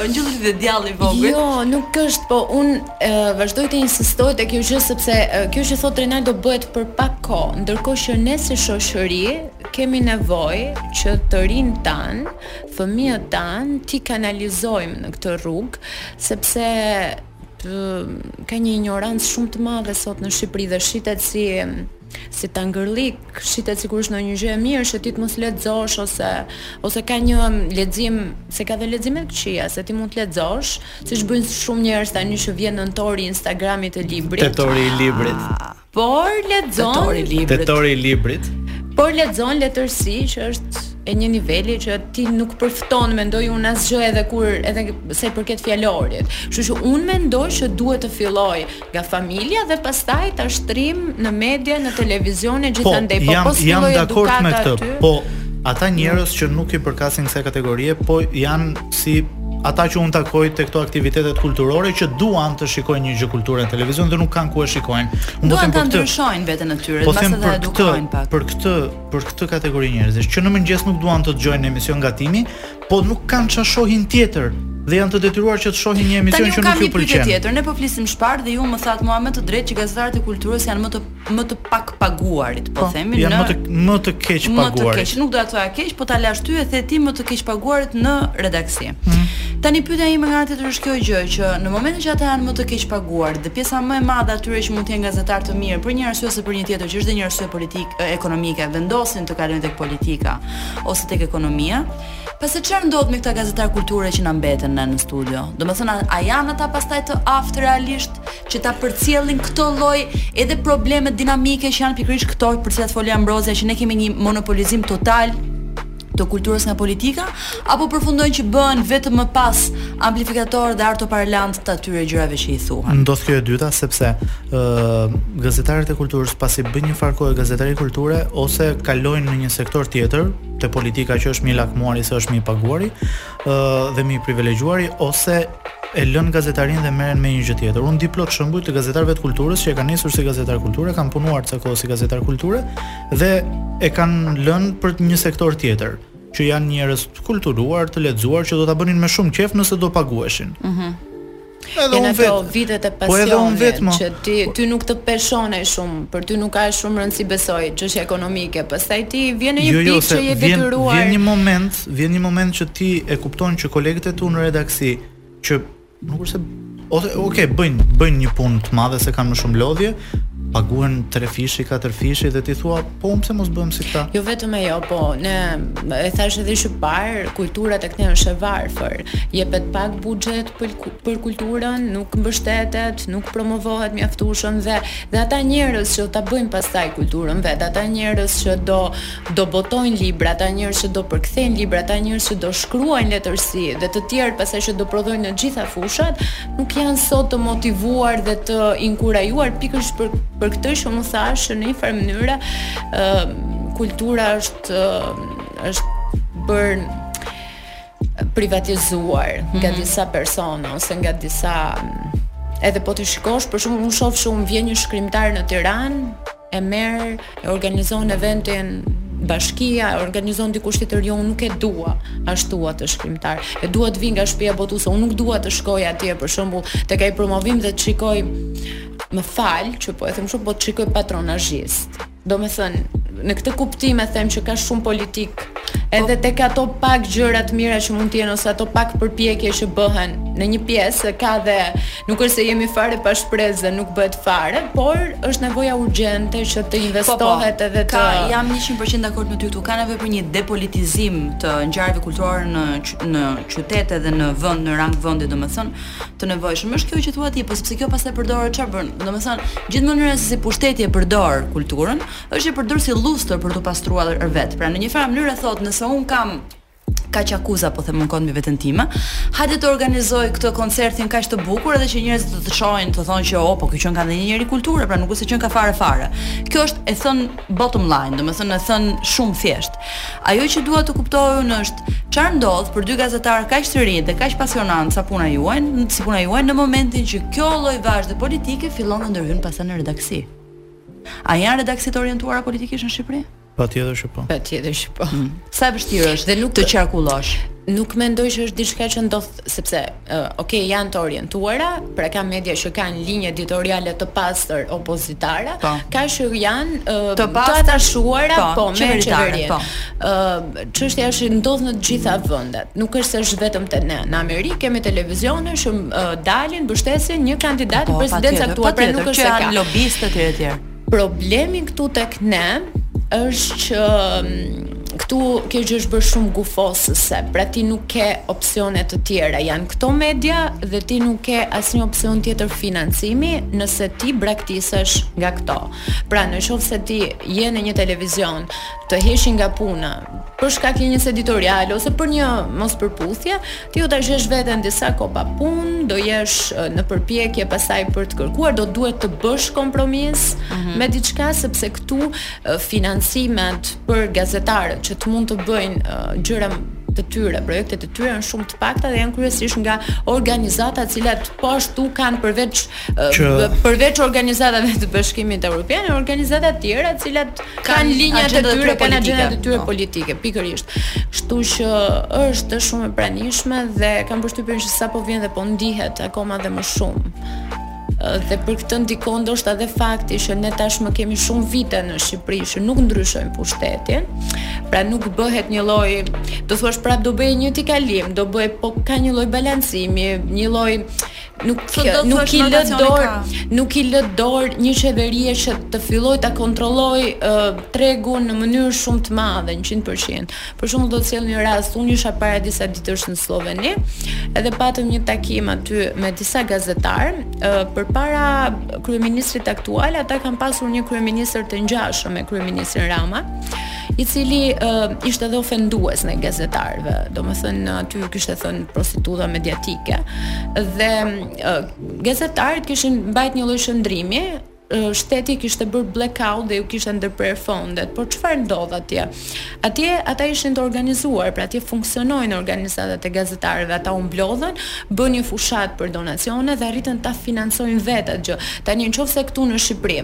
ëngjëll dhe djall i vogël. Jo, nuk është, po unë vazhdoj të insistoj te kjo gjë sepse kjo që thotë Renaldo bëhet për pak kohë, ndërkohë që ne si shoqëri kemi nevojë që të rinjtë tanë, fëmijët tanë t'i kanalizojmë në këtë rrugë, sepse ka një injorancë shumë të madhe sot në Shqipëri dhe shitet si Si tangërllik, shitet sikur është ndonjë gjë e mirë që ti të mos lexosh ose ose ka një lexim, se ka dhe lexime të këqija, se ti mund të lexosh, siç bëjnë shumë njerëz tani që vjen nëntori i Instagramit të librit. Tetori i librit. Por lexon Tetori i librit. Tetori i librit. Por lexon letërsi që është e një niveli që ti nuk përfton, mendoj unë asgjë edhe kur edhe sa i përket fjalorit. Kështu që unë mendoj që duhet të fillojë Nga familja dhe pastaj ta shtrijmë në media, në televizion e po, gjithandej. Po, jam, po, jam dakord me këtë. Aty? Po, ata njerëz që nuk i përkasin kësaj kategorie, po janë si ata që unë takoj te këto aktivitetet kulturore që duan të shikojnë një gjë kulturore në televizion dhe nuk kanë ku e shikojnë. Unë duan të ndryshojnë veten e tyre, po them për këtë, pak. Për këtë, për këtë kategori njerëzish që në mëngjes nuk duan të dëgjojnë emision gatimi, Po nuk kanë ça shohin tjetër dhe janë të detyruar që të shohin një emision që nuk ju pëlqen. Tani kam një pyetje tjetër. Ne po flisnim pak më parë dhe ju më thatë mua me të drejtë që gazetarët e kulturës janë më të më të pak paguarit, po, po themi janë më të më të keq paguarit. Më të keq, nuk do ta thoja keq, po ta lashë ty e the ti më të keq paguarit në redaksi. Mm -hmm. Tani pyetja ime ngaqë është kjo gjë që në momentin që ata janë më të keq paguar dhe pjesa më e madhe atyre që mund të jenë gazetarë të mirë për një arsye ose për një tjetër që është dhe një arsye politike, ekonomike, vendosin të kalojnë tek politika. ose tek ekonomia. Pastaj çfarë ndodh me këta gazetarë kulture që na mbeten ne në studio? Domethënë a, a janë ata pastaj të aftë realisht që ta përcjellin këto lloj edhe problemet, dinamikat që janë pikërisht këto për të cilat foli Ambrozia që ne kemi një monopolizim total të kulturës nga politika Apo përfundojnë që bëhen vetëm më pas amplifikatorë dhe altoparlantë të atyre gjërave që i thuhen. Ndodh kjo e dyta sepse ë uh, gazetarët e kulturës pasi bëjnë një farë kohë gazetari kulture ose kalojnë në një sektor tjetër te politika që është më i lakmuari se është më i paguari ë uh, dhe më i privilegjuari ose e lënë gazetarinë dhe merren me një gjë tjetër. Unë di plot shembuj të gazetarëve të kulturës që e kanë nisur si gazetarë kulture, kanë punuar ca kohë si gazetarë kulture dhe e kanë lënë për një sektor tjetër. që janë njerëz të kulturuar, të lexuar që do ta bënin me shumë qejf nëse do paguheshin. Ëh. Mm edhe unë vetë vitet e pasionit. Po edhe unë vetë që ti ty nuk të peshonte shumë, për ty nuk ka shumë rëndësi besoj çështja ekonomike. Pastaj ti vjen në një jo, jo, pikë që je detyruar. Vjen një moment, vjen një moment që ti e kupton që kolegët e tu në redaksi që Nuk është se ose ok, bëjnë bëjnë një punë të madhe se kanë më shumë lodhje, paguhen tre fishi, katër fishi dhe ti thua, po unë pse mos bëhem si këta? Jo vetëm ajo, po ne e thashë edhe më parë, kultura tek ne është e varfër. Jepet pak buxhet për për kulturën, nuk mbështetet, nuk promovohet mjaftueshëm dhe dhe ata njerëz që ta bëjnë pastaj kulturën vetë, ata njerëz që do do botojnë libra, ata njerëz që do përkthejnë libra, ata njerëz që do shkruajnë letërsi dhe të tjerë pastaj që do prodhojnë në gjitha fushat, nuk janë sot të motivuar dhe të inkurajuar pikërisht për për këtë që unë thashë në një farë mënyre, ë kultura është është bërë privatizuar mm -hmm. nga mhm. disa persona ose nga disa edhe po të shikosh për shembull unë shoh shumë vjen një shkrimtar në Tiranë e merr e organizon eventin bashkia e organizon dikush tjetër jo unë nuk e dua ashtu atë shkrimtar e dua të vijë nga shtëpia botuese unë nuk dua të shkoj atje për shembull tek ai promovim dhe të shikoj më fal që po e them shumë po të shikoj patronazhistë Domethënë, në këtë kuptim e them që ka shumë politikë edhe tek ato pak gjëra të mira që mund të jenë ose ato pak përpjekje që bëhen në një pjesë ka dhe nuk është se jemi fare pa shpresë dhe nuk bëhet fare, por është nevoja urgjente që të investohet po, po, edhe të ka jam 100% dakord me ty këtu. Ka nevojë për një depolitizim të ngjarjeve kulturore në në qytet edhe në vend, në rang vendi, domethënë, të nevojshëm. Është kjo që thua ti, po sepse kjo pastaj përdoret çfarë bën? Domethënë, gjithë mënyra se si pushteti e përdor kulturën, është e përdor si lustër për të pastruar veten. Pra në një farë mënyre thotë, nëse un kam kaq akuza po them un kot mbi veten time. Hajde të organizoj këtë koncertin kaq të bukur edhe që njerëzit të të shohin, të thonë që oh, po ky qenka ndonjë njeri kulture, pra nuk është se qenka fare fare. Kjo është e thënë bottom line, domethënë e thënë shumë thjesht. Ajo që dua të kuptoj unë është çfarë ndodh për dy gazetarë kaq të rinj dhe kaq pasionantë sa puna juaj, si puna juaj në momentin që kjo lloj vazhde politike fillon dhe ndërhyn pastaj në redaksi. A janë redaksitë orientuara politikisht në Shqipëri? Patjetër që po. Patjetër që po. Mm. Sa e vështirë është dhe nuk të qarkullosh. Nuk mendoj që është diçka që ndodh sepse Ok, janë të orientuara, pra ka media që kanë linjë editoriale të pastër opozitare, po. ka që janë uh, të atashuara po, po, me qeverinë. Po. Uh, çështja është ndodh në të gjitha vendet. Nuk është se është vetëm te ne. Në Amerikë kemi televizione që uh, dalin mbështesin një kandidat po, president caktuar, pra nuk është se ka lobistë të tjerë. Problemi këtu tek ne është që këtu kjo gjë është bërë shumë gufosëse, pra ti nuk ke opsione të tjera, janë këto media dhe ti nuk ke asnjë opsion tjetër financimi nëse ti braktisesh nga këto. Pra në qoftë se ti je në një televizion, të heqin nga puna për shkak të linjës editoriale ose për një mospërputhje, Ti do ta gjesh veten disa kohë pa punë, do jesh në përpjekje pastaj për të kërkuar, do duhet të bësh kompromis mm -hmm. me diçka sepse këtu financimet për gazetarët që të mund të bëjnë gjëra të tyre, projektet e tyre janë shumë të pakta dhe janë kryesisht nga organizata të cilat po ashtu kanë përveç që përveç organizatave të Bashkimit Evropian, janë organizata të tjera të cilat kanë linjat e tyre, kanë agjendat e tyre po. politike, pikërisht. Kështu që është shumë e pranishme dhe kam përshtypjen se sa po vjen dhe po ndihet akoma dhe më shumë. Dhe për këtë ndikon ndoshta edhe fakti që ne tashmë kemi shumë vite në Shqipëri që nuk ndryshojmë pushtetin, pra nuk bëhet një lloj, do thuash prapë do bëhet një cikël, do bëhet po ka një lloj balancimi, një lloj nuk nuk i lë dorë nuk i lë dorë një qeverie që të fillojë ta kontrollojë uh, tregun në mënyrë shumë të madhe 100%. Për shembull do të sjell një rast, unë isha para disa ditësh në Slloveni, edhe patëm një takim aty me disa gazetarë, uh, përpara kryeministrit aktual ata kanë pasur një kryeministër të ngjashëm me kryeministrin Rama. i cili uh, ishte edhe ofendues ndaj gazetarëve, domethënë aty kishte thënë prostituta mediatike, dhe uh, gazetarët kishin mbajt një lloj qëndrimi, shteti kishte bërë blackout dhe u kishte ndërprerë fondet, por çfarë ndodh atje? Atje ata ishin të organizuar, pra atje funksionojnë organizatat e gazetarëve, ata u mblodhën, bënë një fushatë për donacione dhe arritën ta financojnë vetë atë gjë. Tani nëse këtu në Shqipëri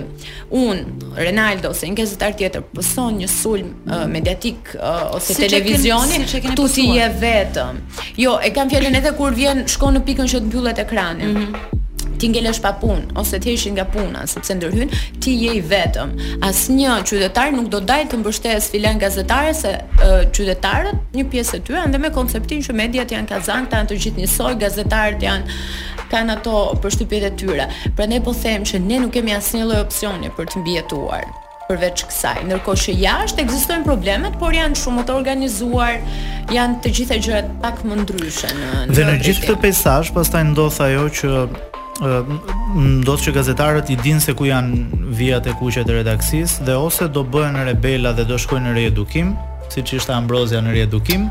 Unë, Renaldo, ose një gazetar tjetër pëson një sulm uh, mediatik uh, ose si televizioni, si këtu ti je vetëm. Jo, e kam fjalën edhe kur vjen shkon në pikën që të mbyllet ekrani. Mm -hmm ti ngelesh pa punë ose të heqin nga puna sepse ndërhyn ti je i vetëm. Asnjë qytetar nuk do dalë të mbështesë filan gazetare se uh, qytetarët një pjesë e tyre janë dhe me konceptin që mediat janë kazan, janë të gjithë njësoj, gazetarët janë kanë ato përshtypjet e tyre. Prandaj po them që ne nuk kemi asnjë lloj opsioni për të mbijetuar përveç kësaj. Ndërkohë që jashtë ekzistojnë problemet, por janë shumë më të organizuar, janë të gjitha gjërat pak më ndryshe në në Dhe në gjithë këtë peisazh pastaj ndodh ajo që ndodh që gazetarët i dinë se ku janë vijat e kuqe të redaksisë dhe ose do bëhen rebela dhe do shkojnë në riedukim, siç ishte Ambrozia në riedukim,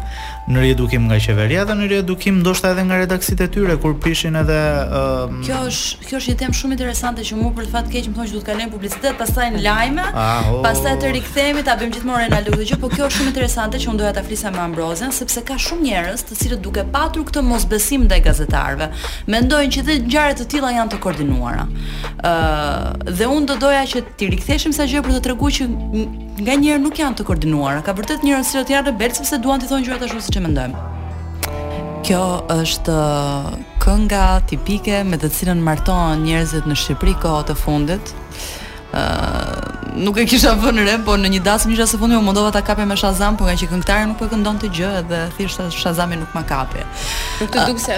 në riedukim nga qeveria dhe në riedukim ndoshta edhe nga redaksitë e tyre kur prishin edhe um... Kjo është kjo është një temë shumë interesante që mua për të fat të keq më thonë që do të kalojmë në publicitet, pastaj në lajme, ah, oh. pastaj do rikthehemi ta bëjmë gjithmonë Renaldo këtë gjë, por kjo është shumë interesante që unë doja ta flisja me Ambrozian sepse ka shumë njerëz të cilët duke patur këtë mosbesim ndaj gazetarëve, mendojnë që dhe ngjarje të tilla janë të koordinuara. Ëh, uh, dhe unë do doja që t'i riktheshim kësaj gjëje për të treguar që nganjëherë nuk janë të koordinuara. Ka vërtet njerëz që janë rebelë sepse duan t'i thonë gjërat ashtu siç e mendojmë. Kjo është uh, kënga tipike me të cilën martohen njerëzit në Shqipëri kohët e fundit. ë uh, nuk e kisha vënë re, por në një dasmë isha së fundi u mundova ta kapja me Shazam, por nga që këngëtari nuk po e këndonte gjë edhe thjesht Shazami nuk ma kapi. Nuk të duket se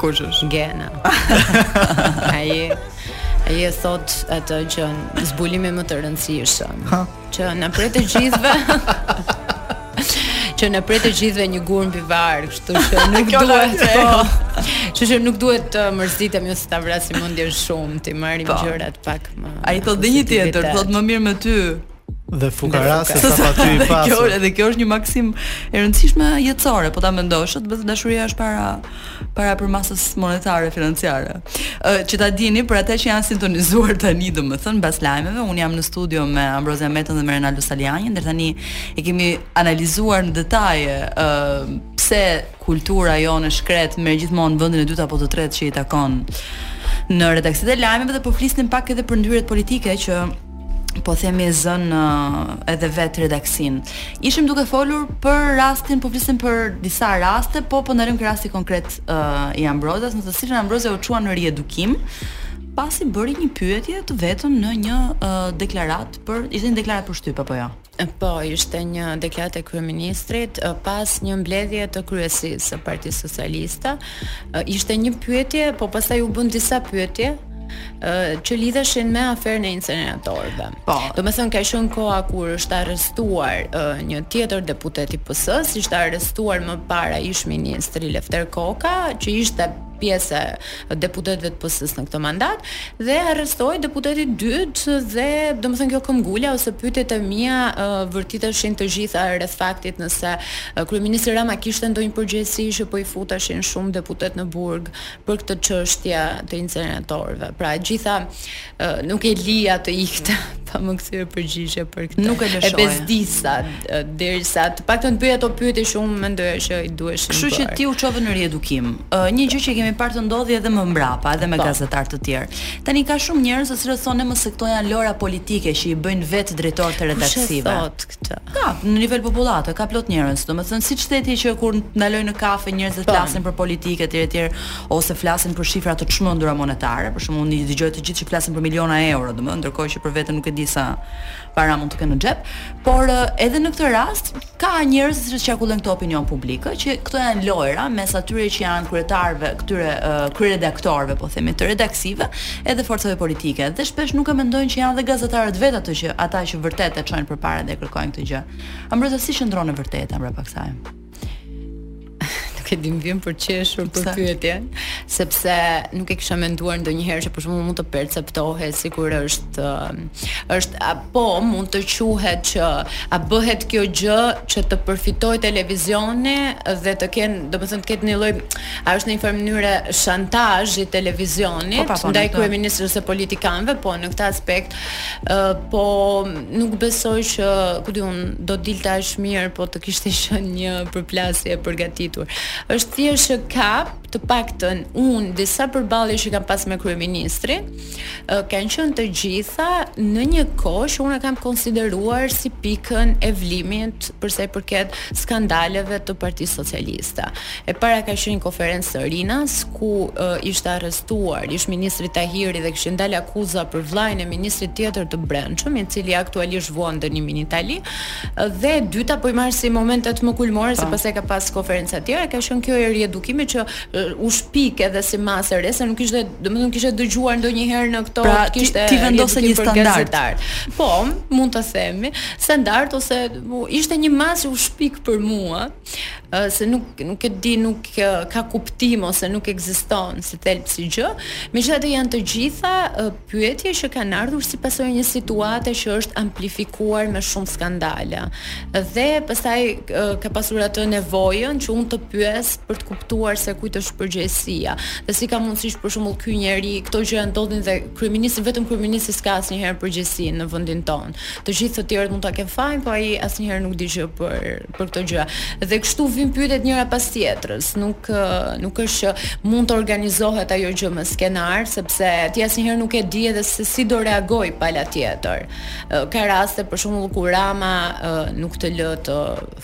Kush është? Gena. Ai ai e thotë atë që zbulimi më të rëndësishëm. Ha? Që na pret të gjithëve. që na pret të gjithëve një gur mbi varr, kështu që nuk duhet. Po. Kështu që nuk duhet të mërzitemi ose ta vrasim mendjen shumë, t'i marrim po. gjërat pak më. Ai thotë dhe një tjetër, thotë më mirë me ty dhe fukara se sa pa ty i pasur. Kjo edhe kjo është një maksim e rëndësishme jetësore, po ta mendosh, të thotë dashuria është para para përmasës monetare financiare. Ë që ta dini për ata që janë sintonizuar tani, domethënë mbas lajmeve, un jam në studio me Ambrozia Metën dhe me Renaldo Salianjin, deri tani e kemi analizuar në detaje ë pse kultura jonë e shkretë merr gjithmonë vendin e dytë apo të tretë që i takon në redaksitë e lajmeve dhe po flisnim pak edhe për ndërhyrjet politike që po themi zën edhe vet redaksin. Ishim duke folur për rastin, po flisim për disa raste, po po ndalojmë te rasti konkret uh, i Ambrozias, në të cilën Ambrozia u çua në riedukim pasi bëri një pyetje të vetëm në një uh, deklaratë për ishte një deklaratë për shtyp apo jo. Po, ishte një deklaratë e kryeministrit pas një mbledhje të kryesisë së Partisë Socialiste. Ishte një pyetje, po pastaj u bën disa pyetje që lidheshin me aferën e inceneratorëve. Po. Domethënë ka qenë koha kur është arrestuar uh, një tjetër deputet i PS-së, ishte arrestuar më para ish-ministri Lefter Koka, që ishte pjesë e deputetëve të PS-së në këtë mandat dhe u arrestua deputeti i dytë dhe domethënë kjo këmbëngulja ose pyetjet e mia uh, vërtiteshin të gjitha rreth faktit nëse uh, kryeministri Rama kishte ndonjë përgjegjësi që po i futeshin shumë deputet në burg për këtë çështje të inceneratorëve. Pra gjitha nuk e lija të ikte pa më kthyer përgjigje për këtë. Nuk e lëshoj. E bezdisa derisa të paktën bëja ato pyetje që unë mendoja që i duheshin. Kështu që ti u çove në riedukim. Një gjë që kemi parë të ndodhi edhe më mbrapa, edhe me po. gazetar të tjerë. Tani ka shumë njerëz të cilët thonë më që këto janë lojra politike që i bëjnë vetë drejtorët e redaksive. Kush e thot këtë? Ka në nivel popullate, ka plot njerëz. Domethënë siç the ti që kur ndalojnë në kafe njerëzit po. flasin për politikë etj etj. ose flasin për shifra të çmendura monetare, për shembull unë i dëgjoj të gjithë që flasin për miliona euro, domethënë ndërkohë që për veten nuk e di sa para mund të kenë në xhep, por edhe në këtë rast ka njerëz që qarkullojnë këtë opinion publik, që këto janë lojra mes atyre që janë kryetarëve, këtyre kryeredaktorëve, po themi, të redaksive, edhe forcave politike. Dhe shpesh nuk e mendojnë që janë dhe gazetarët vetë ato që ata që vërtet e çojnë përpara dhe e kërkojnë këtë gjë. Ambrozia si qëndron e vërteta mbrapa kësaj? Nuk e di më vjen për qeshur për pyetjen, sepse nuk e kisha menduar ndonjëherë që për shembull mund të perceptohet sikur është është apo mund të quhet që a bëhet kjo gjë që të përfitoj televizioni dhe të kenë, domethënë të ketë një lloj a është në një farë mënyre shantazhi i televizionit po, po, ndaj kryeministrit ose politikanëve, po në këtë aspekt Ë po nuk besoj që, ku di un, do dilte aq mirë po të kishte qenë një përplasje e përgatitur. Është thjesht që ka, të paktën un disa përballje që kam pas me kryeministrin, kanë qenë të gjitha në një kohë që un e kam konsideruar si pikën e vlimit për sa i përket skandaleve të Partisë Socialiste. E para ka qenë një konferencë te Rinasi ku e, ishte arrestuar ish ministri Tahiri dhe kishin dalë akuza për vllajën e ministrit tjetër të Brendshëm, i cili aktualisht vuan dënimin në Itali. Dhe e dyta po i marr si momentet më kulmore se pastaj ka pas konferenca të tjera, ka qenë kjo e riedukimit që e, u shpik edhe si masë e re, se nuk ishte, domethënë kishe dëgjuar ndonjëherë në këto pra, kishte ti, ti vendose një standard. Po, mund të themi, standard ose ishte një masë që u shpik për mua, ë se nuk nuk e di, nuk ka kuptim ose nuk ekziston si thelb si gjë. Megjithatë janë të gjitha pyetje që kanë ardhur si pasojë e një situate që është amplifikuar me shumë skandale. Dhe pastaj ka pasur atë nevojën që unë të pyes për të kuptuar se e kujt është përgjegjësia. Dhe si ka mundësi që për shembull ky njeri, këto gjëra ndodhin dhe kryeministri vetëm kryeministri s'ka asnjëherë përgjegjësi në vendin tonë. Të gjithë të tjerët mund ta kenë fajin, po ai asnjëherë nuk di gjë për për këto gjëra. Dhe kështu vijnë pyetjet njëra pas tjetrës. Nuk nuk është që mund të organizohet ajo gjë me skenar, sepse ti asnjëherë nuk e di edhe se si do reagoj pala tjetër. Ka raste për shembull kur Rama nuk të lë të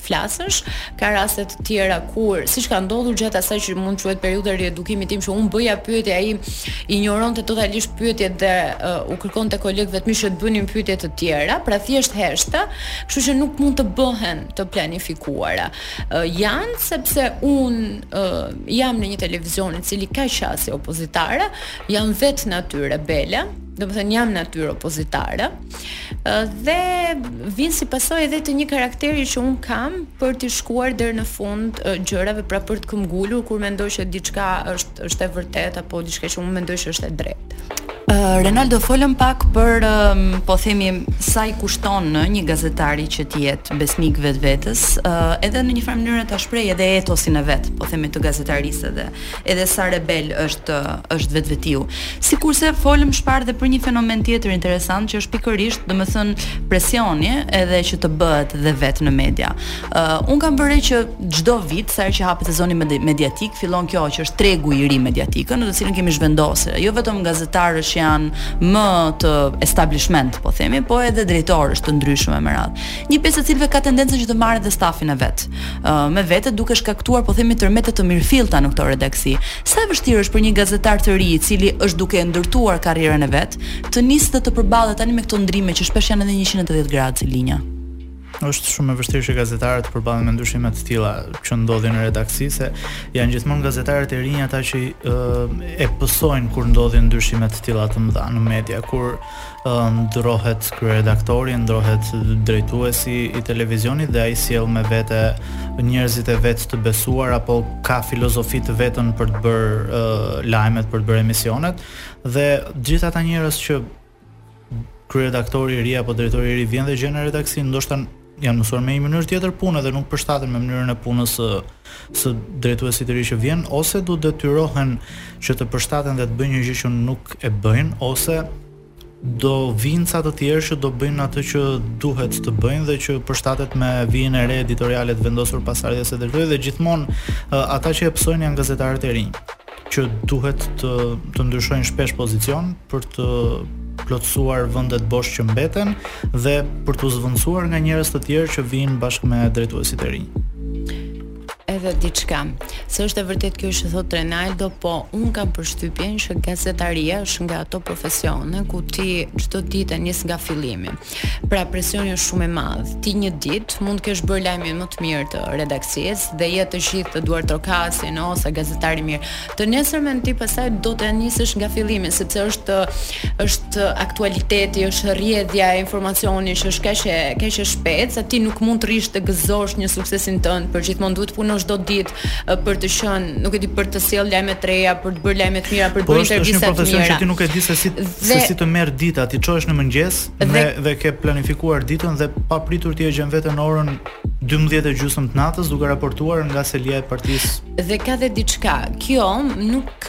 flasësh, ka raste të tjera kur, siç ka ndodhur gjatë asaj që mund të quhet periudha e riedukimit tim që un bëja pyetje ai injoronte totalisht pyetjet dhe u kërkonte kolegëve të mi që të bënin pyetje të tjera, pra thjesht heshte. Kështu që nuk mund të bëhen të planifikuara. Uh, janë sepse un uh, jam në një televizion i cili ka qasje opozitare, jam vetë natyrë rebele, domethënë jam natyrë opozitare. Uh, dhe vijnë si pasojë edhe të një karakteri që un kam për t'i shkuar deri në fund uh, gjërave pra për të këmbgulur kur mendoj që diçka është është e vërtetë apo diçka që un mendoj që është e drejtë. Renaldo folëm pak për um, po themi sa i kushton një gazetari që të jetë besnik vetvetes, uh, edhe në një farë mënyre ta shpreh edhe etosin e vet, po themi të gazetarisë edhe, edhe sa rebel është është vetvetiu. Sikurse folëm më parë dhe për një fenomen tjetër interesant që është pikërisht, domethënë presioni edhe që të bëhet dhe vet në media. Uh, un kam vënë re që çdo vit sa herë që hapet sezoni mediatik, fillon kjo që është tregu i ri mediatik, në të cilin kemi zhvendosje, jo vetëm gazetarësh që janë më të establishment, po themi, po edhe drejtorësh të ndryshëm me radhë. Një pjesë e cilëve ka tendencën që të marrë dhe stafin e vet. Uh, me vete duke shkaktuar, po themi, tërmete të mirëfillta në këto redaksi. Sa e vështirë është për një gazetar të ri i cili është duke ndërtuar karrierën e vet, të nisë dhe të përballet tani me këto ndrime që shpesh janë edhe 180 gradë si linja. Është shumë e vështirë që gazetarët të përballen me ndryshime të tilla që ndodhin në redaksi se janë gjithmonë gazetarët e rinj ata që uh, e pësojnë kur ndodhin ndryshime të tilla të mëdha në media, kur uh, ndrohet kryeredaktori, ndrohet drejtuesi i televizionit dhe ai sjell me vete njerëzit e vet të besuar apo ka filozofi të vetën për të bërë uh, lajmet, për të bërë emisionet dhe gjithë ata njerëz që Kryeredaktori i ri apo drejtori i ri vjen dhe gjen në redaksi, ndoshta janë mësuar me një mënyrë tjetër pune dhe nuk përshtaten me mënyrën e punës së drejtuesit të ri që vjen ose do detyrohen që të përshtaten dhe të bëjnë një gjë që nuk e bëjnë ose do vinë ca të tjerë që do bëjnë atë që duhet të bëjnë dhe që përshtatet me vijën e re editoriale të vendosur pas ardhjes së drejtuesit dhe gjithmonë ata që e pësojnë janë gazetarët e rinj. që duhet të të ndryshojnë shpesh pozicion për të plotësuar vendet bosh që mbeten dhe për t'u zëvendësuar nga njerëz të tjerë që vijnë bashkë me drejtuesit e rinj. Edhe diçka, se është e vërtet kjo që thot Renaldo, po un kam përshtypjen që gazetaria është nga ato profesione ku ti çdo ditë nis nga fillimi. Pra presioni është shumë i madh. Ti një ditë mund të kesh bërë lajmin më të mirë të redaksisë dhe je, të gjithë të duartrokasin ose gazetar i mirë. Të nesërmen ti pastaj do të nisësh nga fillimi sepse është është aktualiteti, është rrjedhja e informacionit që është kaq e kaq e shpejtë sa ti nuk mund të rrish të gëzosh një suksesin tënd, por gjithmonë duhet të punosh çdo ditë për të qenë, nuk e di, për të sjell lajme të reja, për të bërë lajme të mira, për të po, bërë intervista të mira. Është një profesion që ti nuk e di se si dhe, se si të merr dita, ti çohesh në mëngjes dhe, me, dhe ke planifikuar ditën dhe papritur ti e gjen veten orën 12 e gjysmë të natës duke raportuar nga selia e partisë. Dhe ka dhe diçka. Kjo nuk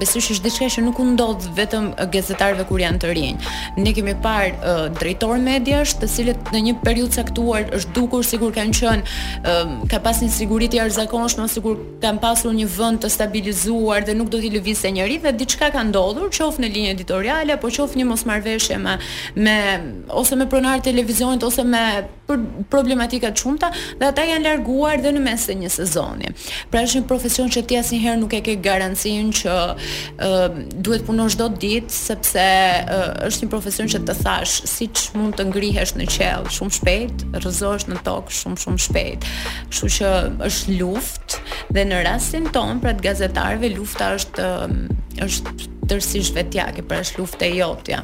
besoj që është diçka që nuk u ndodh vetëm gazetarëve kur janë të rinj. Ne kemi parë uh, drejtorë mediash, të cilët në një periudhë të caktuar është dukur sikur kanë qenë uh, ka pas një siguri të jashtëzakonshme, sikur kanë pasur një vend të stabilizuar dhe nuk do t'i lëvizte njeri dhe diçka ka ndodhur, qoftë në linjë editoriale apo qoftë një mosmarrëveshje me me ose me pronarët e televizionit ose me për problematika të shumta dhe ata janë larguar dhe në mes të një sezoni. Pra është një profesion që ti asnjëherë nuk e ke garancinë që ë uh, duhet të punosh çdo ditë sepse uh, është një profesion që të thashë siç mund të ngrihesh në qiell shumë shpejt, rrëzohesh në tokë shumë shumë shpejt. Kështu që është luftë dhe në rastin tonë pra të gazetarëve lufta është uh, është tërësisht vetjake, pra është luftë e jotja.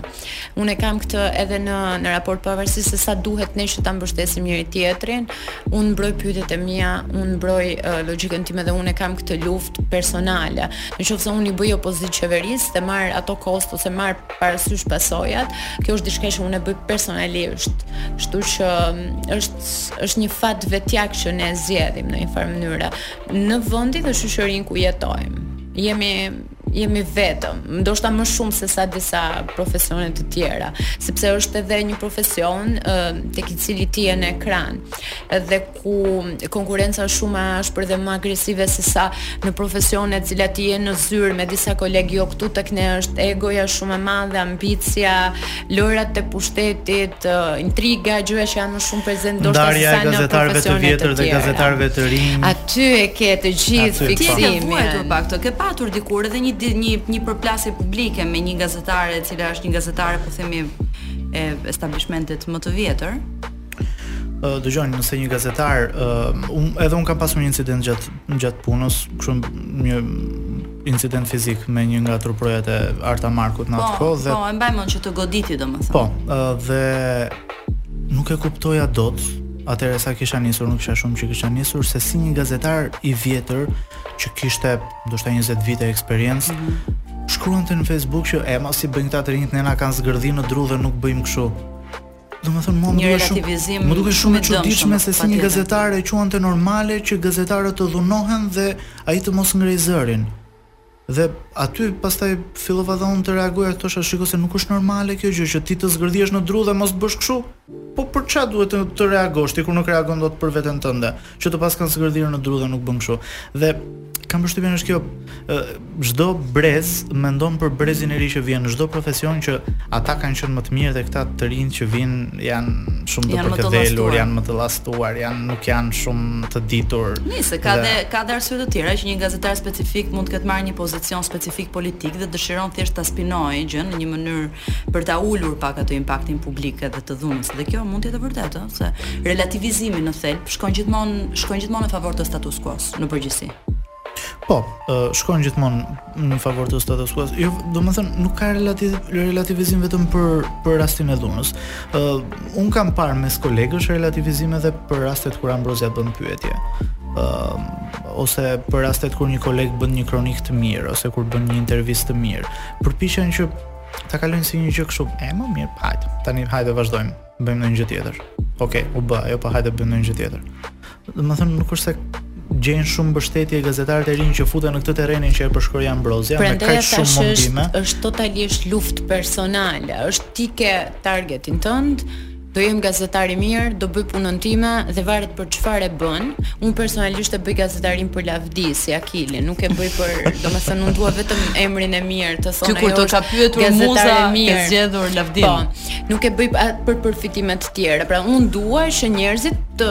Unë e kam këtë edhe në në raport pavarësisht se sa duhet ne që ta mbështesim njëri tjetrin, unë mbroj pyetjet e mia, unë mbroj uh, logjikën time dhe unë e kam këtë luftë personale. Në qoftë se unë i bëj opozitë qeverisë dhe marr ato kosto ose marr parasysh pasojat, kjo është diçka që unë e bëj personalisht. Kështu që mm, është është një fat vetjak që ne zgjedhim në një farë mënyre në vendin dhe shoqërinë ku jetojmë. Jemi jemi vetëm, ndoshta më shumë se sa disa profesione të tjera, sepse është edhe një profesion tek i cili ti je në ekran dhe ku konkurrenca është shumë më e ashpër dhe më agresive se sa në profesione të cilat ti je në zyrë me disa kolegë jo këtu tek ne është egoja shumë e madhe, ambicia, lojërat e pushtetit, intriga, gjëra që janë më shumë prezente ndoshta se sa në gazetarëve të vjetër dhe gazetarëve të rinj. Aty e ke të gjithë fiksimin. Ti ke vuajtur pak këtë, ke patur dikur edhe një një një përplasje publike me një gazetare e cila është një gazetare po themi e establishmentit më të vjetër. Uh, dëgjo nëse një gazetar uh, unë, edhe unë kam pasur një incident gjatë gjatë punës, kështu një incident fizik me një nga truprojat e Arta Markut në atë po, kohë dhe Po, e mbaj mend që të goditi domethënë. Po, dhe nuk e kuptoja dot atëherë sa kisha nisur, nuk kisha shumë që kisha nisur se si një gazetar i vjetër që kishte ndoshta 20 vite eksperiencë mm -hmm. shkruante në Facebook që e mo si bëjnë këta të rinjtë ne na kanë zgërdhirë në dru dhe nuk bëjmë kështu. Domethënë, mua më dukej shumë, më dukej shumë e çuditshme se si një gazetar e quante normale që gazetarët të dhunohen dhe ai të mos ngrejë zërin. Dhe aty pastaj fillova dhe unë të reagoj e thosha shiko se nuk është normale kjo gjë që ti të zgërdhihesh në dru dhe mos të bësh kështu. Po për ça duhet të, të reagosh ti kur nuk reagon dot për veten tënde? Që të paskan zgërdhirë në dru dhe nuk bën kështu. Dhe kam përshtypjen është kjo çdo brez mendon për brezin e ri që vjen, çdo profesion që ata kanë qenë më të mirë dhe këta të rinj që vijnë janë shumë të përkëdhelur, janë më të llastuar, janë nuk janë shumë të ditur. Nëse ka dhe, dhe ka dhe arsye të tjera që një gazetar specifik mund të ketë marrë një pozicion specifik politik dhe dëshiron thjesht ta spinojë gjënë në një mënyrë për ta ulur pak atë impaktin publik edhe të dhunës dhe kjo mund të jetë e vërtetë ëh se relativizimi në thelb shkon gjithmonë shkon gjithmonë në favor të status quo-së në përgjithësi. Po, shkon gjithmonë në favor të status quo. Jo, domethënë nuk ka relativ, relativizim vetëm për për rastin e dhunës. Ë uh, un kam parë mes kolegësh relativizim edhe për rastet kur Ambrozia bën pyetje. Ë uh, ose për rastet kur një koleg bën një kronikë të mirë ose kur bën një intervistë të mirë. Përpiqen që Ta kalojnë si një gjë kështu, e mirë, mirë, hajde. Tani hajde vazhdojmë, bëjmë ndonjë gjë tjetër. Okej, u bë, ajo po hajde bëjmë ndonjë gjë tjetër. Domethënë nuk është se gjejnë shumë mbështetje gazetarët e rinj që futen në këtë terrenin që e përshkroi Ambrozia me kaq shumë mundime. Është, është totalisht luftë personale, është ti ke targetin tënd, Do jem gazetar i mirë, do bëj punën time dhe varet për çfarë e bën. Unë personalisht e bëj gazetarinë për lavdi si Akili, nuk e bëj për, domethënë unë dua vetëm emrin e mirë të thonë. Ti kur të ka pyetur muza, ke zgjedhur lavdinë. Po, nuk e bëj për përfitime të tjera. Pra unë dua që njerëzit të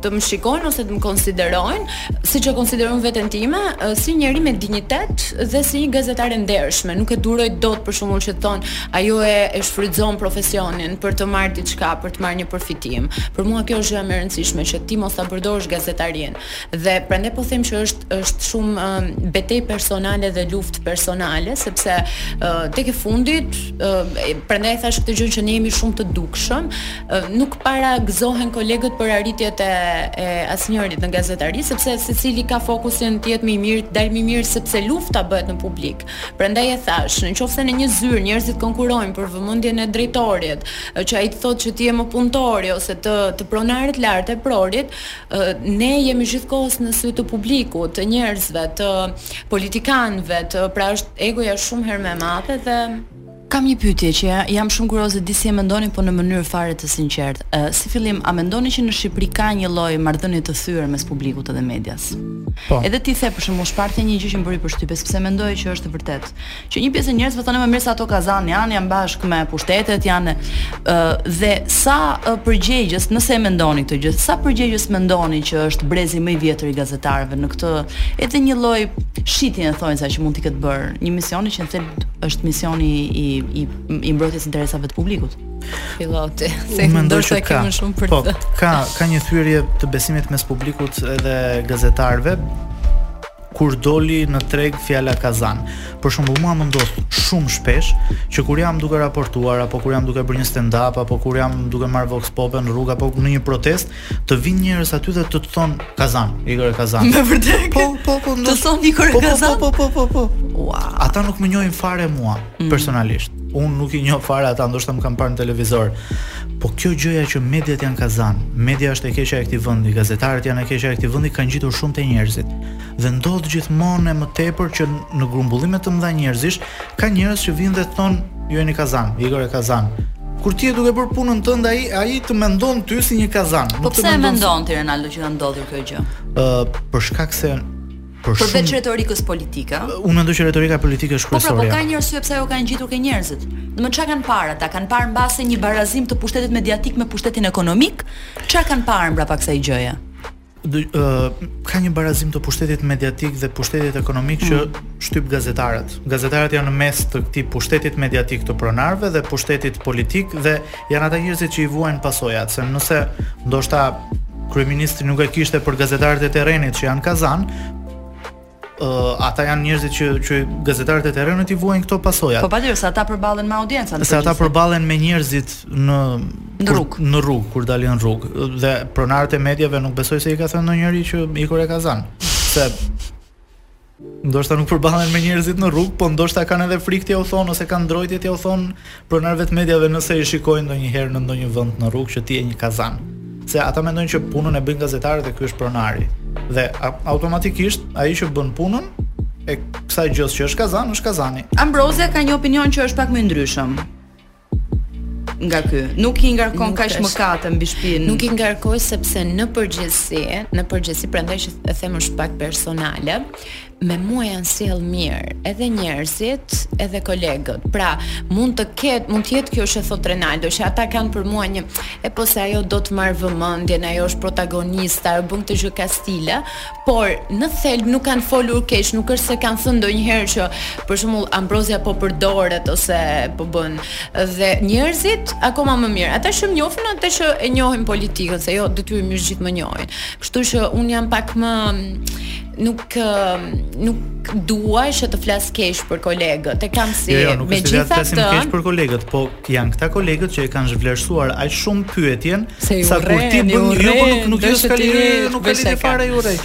të më shikojnë ose të më konsiderojnë, siç e konsideroj veten time, si njeri me dinjitet dhe si një gazetare e ndershme. Nuk e duroj dot për shembull që thonë, Ajo e e shfrytëzon profesionin për të marrë diçka, për të marrë një përfitim. Për mua kjo është gjëja më e rëndësishme që ti mos ta përdorësh gazetarinë. Dhe prandaj po them që është është shumë uh, betejë personale dhe luftë personale, sepse uh, tek e fundit, uh, prandaj thashë atë gjënë që ne jemi shumë të dukshëm, uh, nuk para gëzohen kolegët për arritjet e, e asnjërit në gazetari, sepse secili ka fokusin të jetë më i mirë, të dalë më i mirë sepse lufta bëhet në publik. Prandaj e thashë, në qoftë se në një zyrë njerëzit konkurrojnë për vëmendjen e drejtorit, që ai të thotë që ti je më punëtori ose të të pronarit, të eprorit, ne jemi gjithkohës në sy të publikut, të njerëzve, të politikanëve, të pra është egoja shumë herë më e madhe dhe Kam një pyetje që jam shumë kurioze të di si e mendoni po në mënyrë fare të sinqertë. Ë, si fillim, a mendoni që në Shqipëri ka një lloj marrëdhënie të thyer mes publikut edhe medias? Po. Edhe ti the për shembull Shpat, the një gjë që më bëri përshtypje sepse mendoj që është e vërtetë. Që një pjesë e njerëzve thonë më mirë se ato kazan janë, janë bashkë me pushtetet, janë ë dhe sa përgjegjës, nëse e mendoni këtë gjë, sa përgjegjës mendoni që është brezi më i vjetër i gazetarëve në këtë edhe një lloj shitje në thonjza që mund të ketë bërë, e një misioni që në është misioni i i i mbrojtjes interesave të publikut. Piloti, se mendoj se ka më shumë për po, të. Ka ka një thyerje të besimit mes publikut edhe gazetarëve kur doli në treg fjala kazan. Për shembull, mua më ndodh shumë shpesh që kur jam duke raportuar apo kur jam duke bërë një stand up apo kur jam duke marrë vox pop në rrugë apo në një protestë, të vinë njerëz aty dhe të të thonë kazan, ik ore kazan. Me vërtet. Po, po, po, të thonë ik ore po, po, kazan. Po, po, po, po, po. Wow. Ata nuk më njohin fare mua mm. personalisht. Unë nuk i njoh fare ata, ndoshta më kanë parë në televizor. Po kjo gjëja që mediat janë kazan, media është e keqja e këtij vendi, gazetarët janë e keqja e këtij vendi, kanë ngjitur shumë te njerëzit. Dhe ndodh gjithmonë e më tepër që në grumbullime të mëdha njerëzish ka njerëz që vijnë dhe thonë ju jeni kazan, ik ore kazan. Kur ti je duke bërë punën tënde ai ai të mendon ty si një kazan. Po pse e mendon ti Renaldo që ka ndodhur kjo gjë? Ë uh, për shkak se për shumë përveç retorikës politike. Unë mendoj që retorika politike është kryesore. Po pra, po ka një arsye pse ajo ka ngjitur ke njerëzit. Do të çfarë kanë parë ata? Kanë parë mbase një barazim të pushtetit mediatik me pushtetin ekonomik? Çfarë kanë parë mbrapa kësaj gjëje? Dë, uh, ka një barazim të pushtetit mediatik dhe pushtetit ekonomik që mm. shtyp gazetarët. Gazetarët janë në mes të këtij pushtetit mediatik të pronarëve dhe pushtetit politik dhe janë ata njerëzit që i vuajnë pasojat, se nëse ndoshta kryeministri nuk e kishte për gazetarët e terrenit që janë kazan, uh, ata janë njerëzit që që gazetarët e terrenit i vuajnë këto pasoja. Po patjetër se ata përballen me audiencën. Se ata përballen me njerëzit në në rrugë, në rrugë kur dalin në rrugë dhe pronarët e mediave nuk besoj se i ka thënë ndonjëri që ik ore kazan. Se ndoshta nuk përballen me njerëzit në rrugë, po ndoshta kanë edhe frikë t'ua thonë ose kanë ndrojtje t'ua thonë Pronarëve të mediave nëse i shikojnë ndonjëherë në ndonjë vend në rrugë që ti je një kazan. Se ata mendojnë që punën e bëjnë gazetarët e ky është pronari. Dhe automatikisht ai që bën punën e kësaj gjëje që është kazan, është kazani. Ambrozia ka një opinion që është pak më ndryshe nga ky. Nuk i ngarkon kaq mëkate mbi shpinë. Nuk i ngarkoj sepse në përgjithësi, në përgjithësi prandaj që e them është pak personale, me mua janë sjell mirë edhe njerëzit, edhe kolegët. Pra, mund të ketë, mund të jetë kjo që thot Renaldo, që ata kanë për mua një e po se ajo do të marr vëmendjen, ajo është protagoniste, ajo bën këtë gjë kastile, por në thelb nuk kanë folur keq, nuk është se kanë thënë ndonjëherë që për shembull Ambrozia po përdoret ose po bën. Dhe njerëzit akoma më mirë, ata që më njohin ata që e njohin politikën, se jo detyrimisht të gjithë më njohin. Kështu që un jam pak më nuk nuk dua që të flas keq për kolegët. E kam si jo, jo, me gjithë ata të keq për kolegët, po janë këta kolegët që e kanë zhvlerësuar aq shumë pyetjen se sa kur ti bën një jo, po nuk nuk jo s'ka lidhje, nuk ka lidhje fare ju rrej.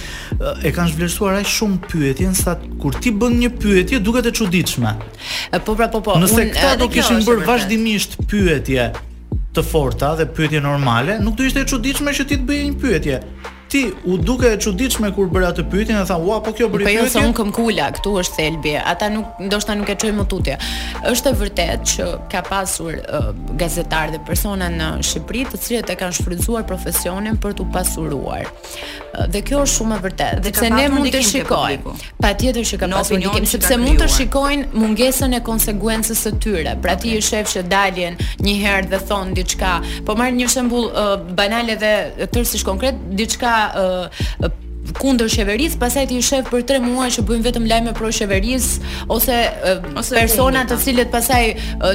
E kanë zhvlerësuar aq shumë pyetjen sa kur ti bën një pyetje duket e çuditshme. Po pra po po. Nëse këta do kishin bërë vazhdimisht pyetje të forta dhe pyetje normale, nuk do ishte e çuditshme që ti të bëje një pyetje. Ty t'u duk e çuditshme kur bëra atë pyetjen e the, "Ua, po kjo bëri pyetje?" Po jo, se unë këmbëngula, këtu është thelbi. Ata nuk ndoshta nuk e çojnë më tutje. Është e vërtetë që ka pasur uh, gazetarë dhe persona në Shqipëri, të cilët e kanë shfrytzuar profesionin për t'u pasuruar. Dhe kjo është shumë e vërtetë, sepse ne mund të shikojmë. Patjetër që ka pasur ndikim, sepse mund të shikojnë mungesën e konsekuencës së tyre. Pra ti i shef që dalin një herë dhe thonë diçka. Po marr një shembull uh, banal edhe tërësisht konkret, diçka uh, kundër qeverisë, pastaj ti i shef për 3 muaj që bëjnë vetëm lajme pro qeverisë ose, ose persona të cilët pastaj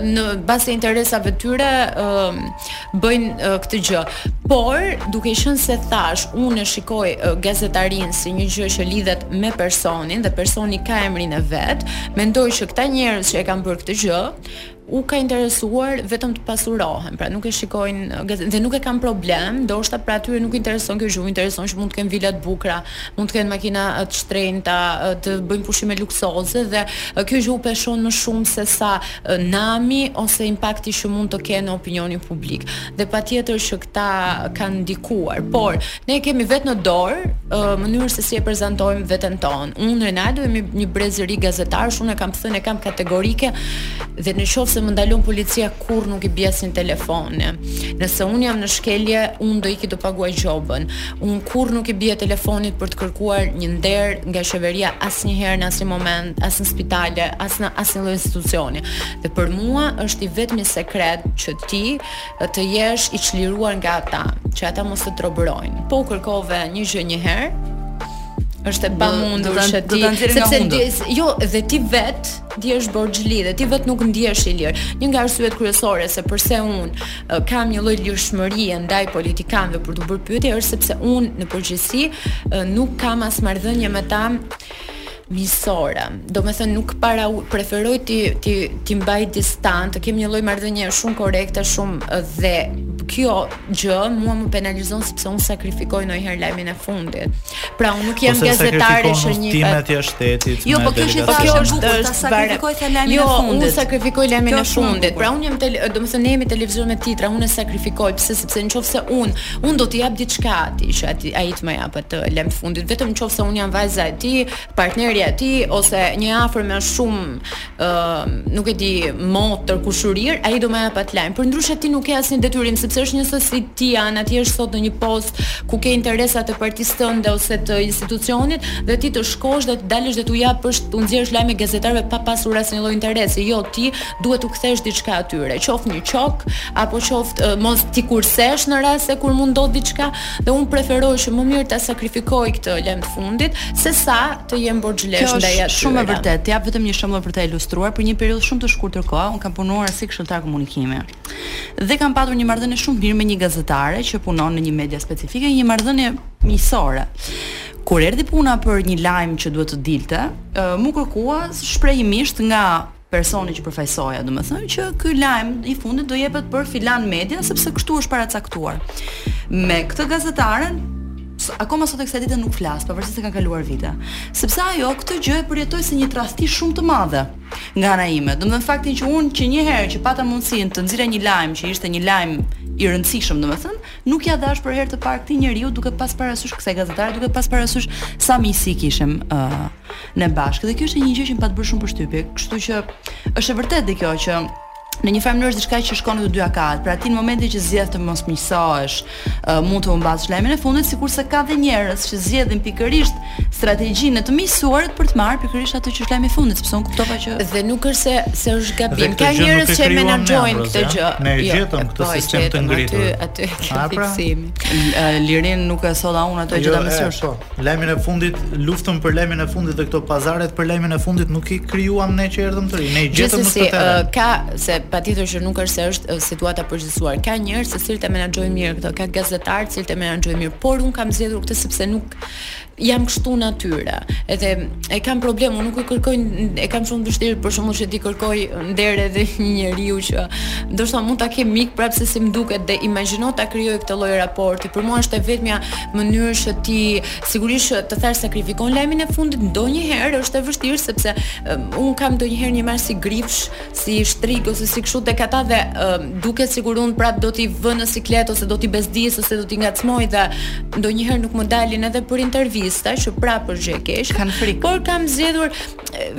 në bazë të interesave të tyre bëjnë uh, këtë gjë. Por, duke qenë se thashë, unë e shikoj uh, gazetarinë si një gjë që lidhet me personin dhe personi ka emrin e vet, mendoj që këta njerëz që e kanë bërë këtë gjë, u ka interesuar vetëm të pasurohen, pra nuk e shikojnë dhe nuk e kanë problem, ndoshta pra atyre nuk u intereson kjo gjë, u intereson që mund të kenë vila të bukura, mund të kenë makina të shtrenjta, të bëjnë pushime luksoze dhe kjo gjë u peshon më shumë se sa Nami ose impakti që mund të kenë në opinionin publik. Dhe patjetër që këta kanë ndikuar, por ne e kemi vetë në dorë uh, mënyrën se si e prezantojmë veten tonë. Unë Renaldo, jemi një brez i ri gazetarësh, unë e kam thënë e kam kategorike dhe në qoftë se më ndalon policia kurrë nuk i bie as një telefoni. Nëse unë jam në shkelje, unë do iki ta paguaj gjobën. Unë kurrë nuk i bie telefonit për të kërkuar një nder nga qeveria asnjëherë në asnjë moment, as në spitale, as në asnjë lloj institucioni. Dhe për mua është i vetmi sekret që ti të jesh i çliruar nga ata, që ata mos të robërojnë. Po u kërkove një gjë një herë, është e pamundur që ti sepse, jo dhe ti vet ndihesh borxhli dhe ti vet nuk ndihesh i lirë. Një nga arsyet kryesore se përse unë kam një lloj lirshmërie ndaj politikanëve për të bërë pyetje është sepse unë në përgjithësi nuk kam as marrëdhënie me ta miqësore. Domethënë nuk para preferoj t'i t'i t'i mbaj në distancë, të kem një lloj marrëdhënie shumë korrekte, shumë dhe kjo gjë mua më penalizon sepse unë sakrifikoj ndonjëherë lajmin e fundit. Pra unë nuk jam gazetare që një time të shtetit. Jo, po kjo është kjo është bukur, ta sakrifikosh lajmin jo, e fundit. Jo, unë sakrifikoj lajmin e fundit. Pra unë jam të, domethënë ne jemi televizion me titra, unë sakrifikoj pse sepse nëse unë, unë do t'i jap diçka atij që atij ai të më jap atë lajm të fundit, vetëm nëse unë jam vajza e tij, partnerja e tij ose një e afërme shumë ë nuk e di motër kushërirë ai do më jap atë lajm përndryshe ti nuk ke asnjë detyrim sepse është njësoj si ti Ana të jesh sot në një post ku ke interesa të partisë tënde ose të institucionit dhe ti të shkosh dhe të dalësh dhe t'u japësh të nxjerrësh lajme gazetarëve pa pasur asnjë lloj interesi jo ti duhet t'u kthesh diçka atyre qoftë një çok apo qoftë mos t'i kursesh në rastet kur mund ndodh diçka Dhe unë preferoj që më mirë ta sakrifikoj këtë lajm të fundit se sa të jem borxhlesh ndaj atyre. Kjo është shumë e vërtetë. Të jap vetëm një shembull për ta ilustruar, për një periudhë shumë të shkurtër kohë, unë kam punuar si këshilltar komunikimi. Dhe kam patur një marrëdhënie shumë mirë me një gazetare që punon në një media specifike, një marrëdhënie miqësore. Kur erdhi puna për një lajm që duhet të dilte, uh, m'u kërkua shprehimisht nga personi që përfaqësoja, domethënë që ky lajm i fundit do jepet për filan media sepse kështu është paracaktuar. Me këtë gazetaren akoma sot e kësaj dite nuk flas, pavarësisht se kanë kaluar vite, sepse ajo këtë gjë e përjetoi si një tradhti shumë të madhe nga ana ime. Domethënë faktin që unë që një herë që pata mundësinë të nxirrja një lajm që ishte një lajm i rëndësishëm, domethënë, nuk ia dhashë për herë të parë këtij njeriu duke pas parasysh kësaj gazetare, duke pas parasysh sa miqësi kishim. Ëh, uh, ne bashkë. Dhe kjo ishte një gjë që më pat bërë shumë përshtypje, kështu që është e vërtetë dhe kjo që në një farë mënyrë diçka që shkon në të dyja kahat. Pra ti në momentin që zgjedh të mos miqësohesh, uh, mund të humbasësh lajmin e fundit, sikurse ka dhe njerëz që zgjedhin pikërisht strategjinë e të miqësuarit për të marrë pikërisht atë që është lajmi i fundit, sepse unë kuptova që dhe nuk është se se është gabim. Ka njerëz që e menaxhojnë këtë gjë. Ne e jo, gjetëm këtë po, sistem të ngritur. Aty aty e kemi. Lirin nuk e solla unë atë gjë ta mësosh. Lajmin e fundit, luftën për lajmin e fundit dhe këto pazaret për lajmin e fundit nuk i krijuam ne që erdhëm të ri. Ne i gjetëm në këtë terren. Ka se patjetër që nuk është se është situata përgjithësuar. Ka njerëz të cilët e menaxhojnë mirë këto, ka gazetarë të cilët e menaxhojnë mirë, por un kam zgjedhur këtë sepse nuk jam kështu natyrë. Edhe e kam problem, unë nuk e kërkoj, e kam shumë vështirë për shkakun që t'i kërkoj nder edhe një njeriu që ndoshta mund ta kem mik prapë se si më duket dhe imagjino ta krijoj këtë lloj raporti. Për mua është e vetmja mënyrë që ti sigurisht të thashë sakrifikon lajmin e fundit ndonjëherë është e vështirë sepse um, un kam ndonjëherë një masë si grifshë, si shtrigë ose si kështu tek ata dhe um, duket sikur un prap do t'i vë në siklet ose do t'i bezdis ose do t'i ngacmoj dhe ndonjëherë nuk më dalin edhe për intervista që prap është gjë e keqe. Por kam zgjedhur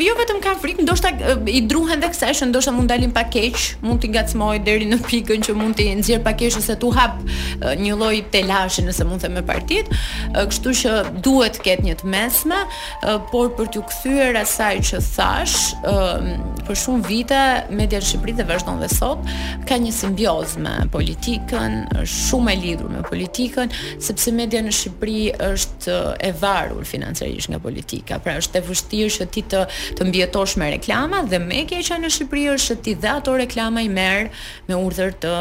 jo vetëm kanë frikë, ndoshta i druhen dhe kësaj që ndoshta mund dalin pak keq, mund t'i ngacmoj deri në pikën që mund t'i nxjerr pak keq ose t'u hap një lloj telashi nëse mund të them me partitë. Kështu që duhet të ketë një të mesme, por për t'u kthyer asaj që thashë, për shumë vite media në Shqipëri dhe vazhdon dhe sot ka një simbiozë me politikën, është shumë e lidhur me politikën, sepse media në Shqipëri është e varur financiarisht nga politika. praktika. Pra është e vështirë që ti të të mbijetosh me reklama dhe më e keqja në Shqipëri është që ti dhe ato reklama i merr me urdhër të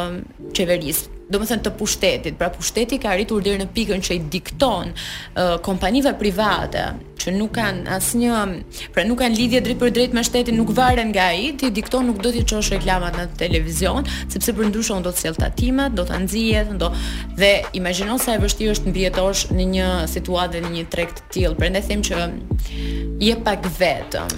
qeverisë domethënë të pushtetit, pra pushteti ka arritur deri në pikën që i dikton uh, kompanive private që nuk kanë asnjë, pra nuk kanë lidhje drejtpërdrejt me shtetin, nuk varen nga ai, t'i dikton nuk do t'i çosh reklamat në atë televizion, sepse përndryshe do të sjell tatimet, do ta nxjehet, do dhe imagjino sa e vështirë është të mbijetosh në një situatë në një treg të tillë, prandaj them që je pak vetëm.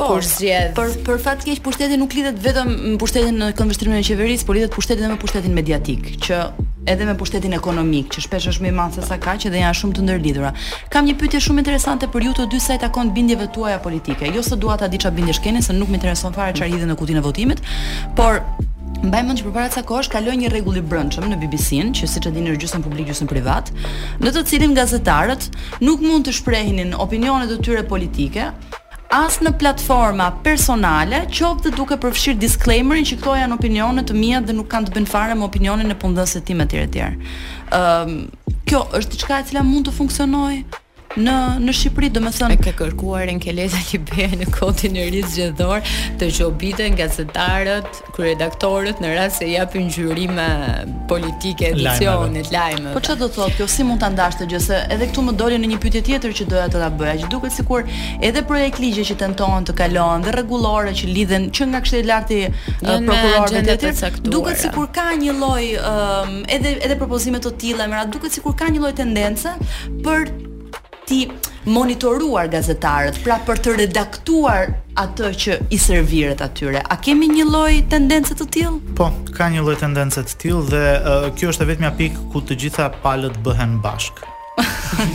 Po, por zgjedh. Por për fat keq pushteti nuk lidhet vetëm me pushtetin në këndvështrimin e qeverisë, por lidhet pushteti edhe me pushtetin mediatik, që edhe me pushtetin ekonomik, që shpesh është më i madh se sa kaq dhe janë shumë të ndërlidhura. Kam një pyetje shumë interesante për ju të dy sa i takon bindjeve tuaja politike. Jo se dua ta di çfarë bindjesh keni, se nuk më intereson fare çfarë hidhni në kutinë e votimit, por Mbaj mend që përpara ca kohësh kaloi një rregull i brendshëm në BBC-n, që siç e dini është gjysmë publik, gjysmë privat, në të cilin gazetarët nuk mund të shprehinin opinionet e tyre politike as në platforma personale, qoftë dhe duke përfshirë disclaimerin që këto janë opinione të mia dhe nuk kanë të bëjnë fare me opinionin e punëdhënësit tim etj etj. Ëm, um, kjo është diçka e cila mund të funksionojë në në Shqipëri, domethënë e ka kërkuar Enkelejd Alibeaj në kodin e ri zgjedhor të gjobiten gazetarët, kryeredaktorët në rast se japin ngjyrime politike edicionit të lajmeve. Po çfarë do të thotë kjo? Si mund ta ndash këtë gjë se edhe këtu më dole në një pyetje tjetër që doja të ta bëja, që duket sikur edhe projektligje që tentohen të kalohen dhe rregullore që lidhen që nga këshilli i lartë i prokurorisë e të tjerë, duket sikur ka një lloj um, edhe edhe propozime të tilla, më duket sikur ka një lloj tendence për t'i monitoruar gazetarët, pra për të redaktuar atë që i serviret atyre. A kemi një lloj tendence të tillë? Po, ka një lloj tendence të tillë dhe uh, kjo është e vetmja pikë ku të gjitha palët bëhen bashkë.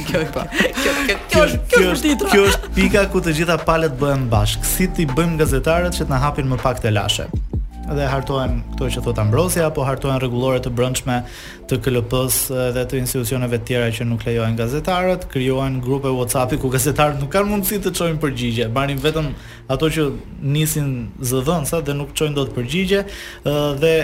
kjo po. Kjo kjo kjo është kjo është kjo, kjo është pika ku të gjitha palët bëhen bashkë. Si t'i bëjmë gazetarët që të na hapin më pak telashe dhe hartohen këto që thotë Ambrozia apo hartohen rregullore të brendshme të KLP-së dhe të institucioneve tjera që nuk lejohen gazetarët, krijohen grupe WhatsApp-i ku gazetarët nuk kanë mundësi të çojnë përgjigje, marrin vetëm ato që nisin zëdhënësat dhe nuk çojnë dot përgjigje, dhe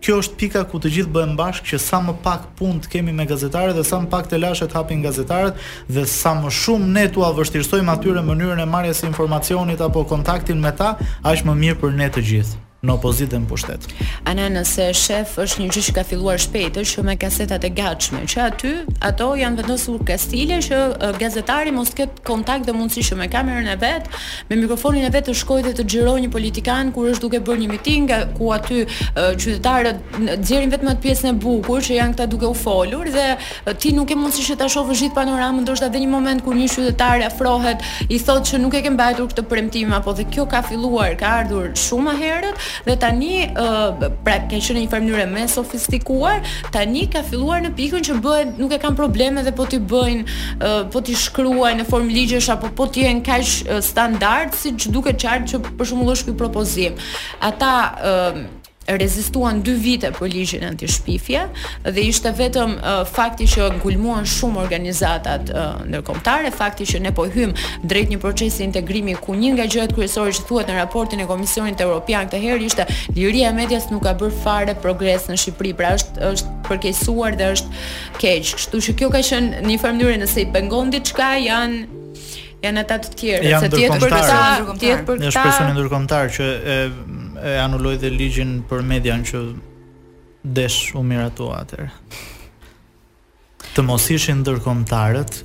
kjo është pika ku të gjithë bëhen bashkë që sa më pak punë të kemi me gazetarët dhe sa më pak telashe të hapin gazetarët dhe sa më shumë ne t'ua vështirësojmë atyre mënyrën e marrjes së informacionit apo kontaktin me ta, aq më mirë për ne të gjithë. në opozitë dhe në pushtet. Ana nëse shef është një gjë që ka filluar shpejt, që me kasetat e gatshme, që aty ato janë vendosur kastile që gazetari mos të ketë kontakt dhe mundësi që me kamerën e vet, me mikrofonin e vet të shkojë dhe të xhirojë një politikan kur është duke bërë një miting, ku aty qytetarët nxjerrin vetëm atë pjesën e bukur që janë këta duke u folur dhe Ti nuk ke mundësi që ta shofësh gjithë panoramën, ndoshta dhe një moment kur një qytetar afrohet, i thotë që nuk e ke mbajtur këtë premtim apo dhe kjo ka filluar, ka ardhur shumë herët dhe tani ë pra ka qenë në një farë mënyre më e sofistikuar, tani ka filluar në pikën që bëhen, nuk e kanë probleme dhe po t'i bëjnë, po t'i shkruajnë në formë ligjesh apo po të jenë kaq standard siç duket qartë që për shembull është ky propozim. Ata rezistuan dy vite për ligjin antishpifje dhe ishte vetëm uh, fakti që ngulmuan shumë organizatat uh, ndërkombëtare, fakti që ne po hyjmë drejt një procesi integrimi ku një nga gjërat kryesore që thuhet në raportin e Komisionit Evropian këtë herë ishte liria e medias nuk ka bërë fare progres në Shqipëri, pra është është përkeqësuar dhe është keq. Kështu që kjo ka qenë në një farë mënyrë nëse i pengon diçka janë Janë ata të tjerë, se të jetë për këta, të jetë për këta. Është presioni ndërkombëtar që e e anuloi dhe ligjin për median që desh u miratua atëherë. Të mos ishin ndërkombëtarët,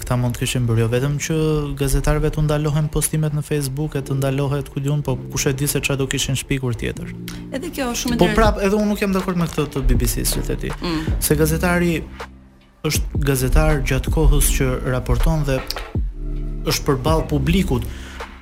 këta mund të kishin bërë jo vetëm që gazetarëve t'u ndalohen postimet në Facebook e të ndalohet ku di unë, po kush e di se çfarë do kishin shpikur tjetër. Edhe kjo është shumë e Po prap, edhe unë nuk jam dakord me këtë të BBC-së, thotë ti. Mm. Se gazetari Është gazetar gjatë kohës që raporton dhe është përballë publikut.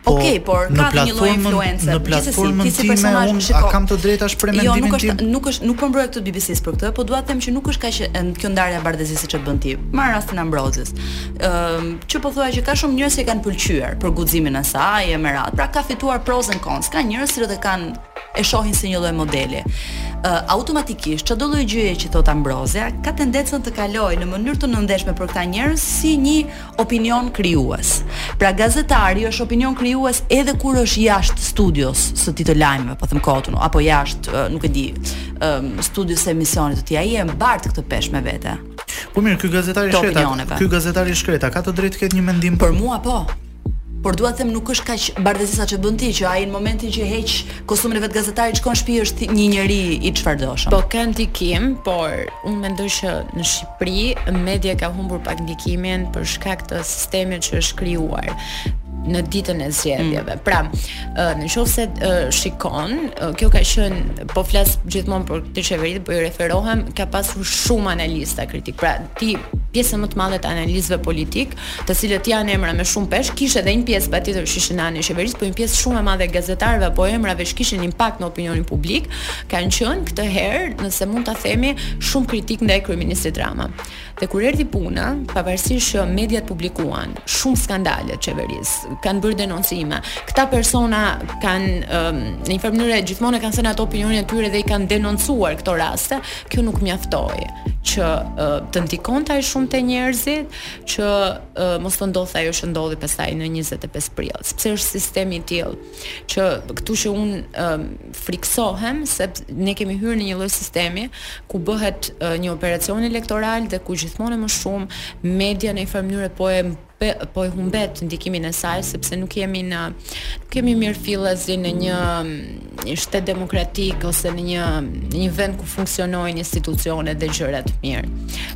Po, Okej, okay, por ka një lloj influence. Në platformën time unë shiko, a kam të drejtë për mendimin tim? Jo, nuk është nuk është nuk po mbroj këtë e BBC-së për këtë, po dua të them që nuk është kaq kjo ndarja bardhezi siç e bën ti. Marr rastin e Ambrozias. Ëm, um, që po thua që ka shumë njerëz që e kanë pëlqyer për guximin e saj e me radhë. Pra ka fituar pros and cons. Ka njerëz që e kanë e shohin si një lloj modeli. Ë uh, automatikisht çdo lloj gjëje që thotë Ambrozia ka tendencën të kalojë në mënyrë të nëndheshme për këta njerëz si një opinion krijues. Pra gazetari është opinion krijues edhe kur është jashtë studios së tij të lajmeve, po them kot unë, apo jashtë, uh, nuk e di, um, studios së emisionit të tij, ai e mbart këtë peshë me vete. Po mirë, ky gazetar i shkretë, ky gazetar i shkretë a ka të drejtë të ketë një mendim për mua, po. Por dua të them nuk është kaq bardhezi sa që bën ti që ai në momentin që heq kostumin e vet të gazetarit shkon në shtëpi është një njeri i çfarëdoshëm. Po ka ndikim, por unë mendoj që në Shqipëri media ka humbur pak ndikimin për shkak të sistemit që është krijuar në ditën e zgjedhjeve. Mm. Pra, në qoftë se shikon, kjo ka qenë po flas gjithmonë për këtë qeveri, po i referohem, ka pasur shumë analistë kritikë. Pra, ti pjesën më të madhe të analistëve politikë, të cilët janë emra me shumë peshë, kishte edhe një pjesë patjetër që ishin anës qeverisë, por një pjesë shumë e madhe e gazetarëve apo emrave që kishin impakt në opinionin publik, kanë qenë këtë herë, nëse mund ta themi, shumë kritikë ndaj kryeministrit Rama. Dhe kur erdhi puna, pavarësisht që mediat publikuan shumë skandale të qeverisë, kanë bërë denoncime. Këta persona kanë në një farë mënyre gjithmonë kanë thënë ato opinionin e tyre dhe i kanë denoncuar këto raste, kjo nuk mjaftoi që uh, të ndikonte shumë te njerëzit që uh, mos të ndodhte ajo që ndodhi pastaj në 25 prill sepse është sistemi i tillë që këtu që unë um, frikësohem se ne kemi hyrë në një lloj sistemi ku bëhet uh, një operacion elektoral dhe ku gjithmonë më shumë media në një farë mënyre po e po e humbet ndikimin e saj sepse nuk jemi në nuk jemi mirëfillasi në një një shtet demokratik ose në një në një vend ku funksionojnë institucionet dhe gjërat mirë.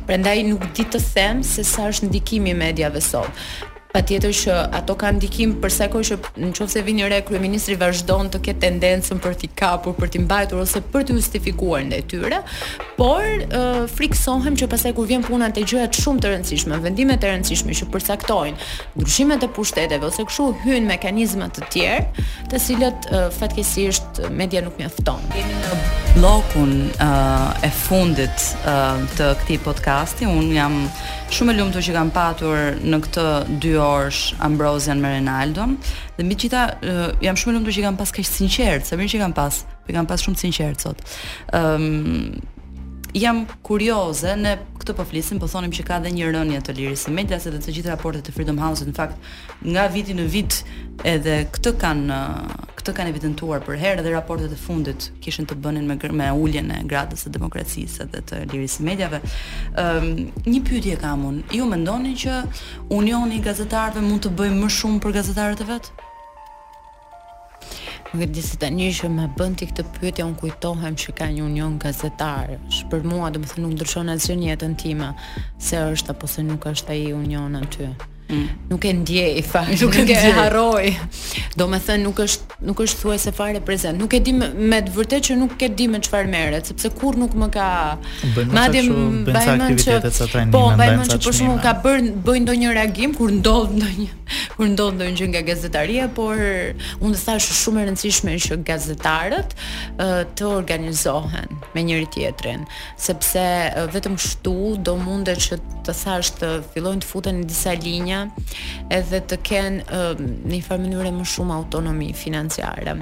Prandaj nuk di të them se sa është ndikimi i mediave sot. Patjetër që ato kanë ndikim për sa kohë që në qoftë se vini re kryeministri vazhdon të ketë tendencën për t'i kapur, për t'i mbajtur ose për t'u justifikuar ndaj tyre, Por uh, frikësohem që pastaj kur vjen puna te gjërat shumë të rëndësishme, vendimet e rëndësishme që përcaktojnë ndryshimet e pushteteve ose kështu hyjnë mekanizma të tjerë, të cilët uh, fatkeqësisht media nuk mjafton. Në bllokun uh, e fundit uh, të këtij podcasti, unë jam shumë e lumtur që kam patur në këtë 2 orësh Ambrozian me Renaldon dhe mbi të gjitha uh, jam shumë e lumtur që i kam pas kaq të sinqertë, sa mirë që i kam pas. I kam pas shumë të sinqertë sot. Ëm um, jam kurioze ne këtë po flisim, po thonim që ka dhe një rënie të lirisë së medias edhe të gjithë raportet e Freedom House-it në fakt nga viti në vit edhe këtë kanë këtë kanë evidentuar përherë dhe raportet e fundit kishin të bënin me me uljen e gradës së demokracisë dhe të lirisë së mediave. Ëm um, një pyetje kam unë. Ju mendoni që Unioni i Gazetarëve mund të bëjë më shumë për gazetarët e vet? Megjithëse tani që më bën ti këtë pyetje, unë kujtohem që ka një union gazetarësh. Për mua, domethënë nuk ndryshon asgjë në jetën time se është apo se nuk është ai union aty. Mm. Nuk e ndjej fare, nuk e ndjej. harroj. Domethënë nuk është nuk është thuajse fare prezent. Nuk e di me, me të vërtetë që nuk e di me çfarë merret, sepse kur nuk më ka madje bëjmë aktivitete që po bëjmë që për shembull ka bërë bëjnë ndonjë reagim kur ndodh ndonjë kur ndodh ndonjë gjë nga gazetaria, por unë të thashë është shumë e rëndësishme që gazetarët të organizohen me njëri-tjetrin, sepse vetëm kështu do mundet që të thashë të fillojnë të futen në disa linja edhe të kenë në një farë mënyre më shumë autonomi financiare.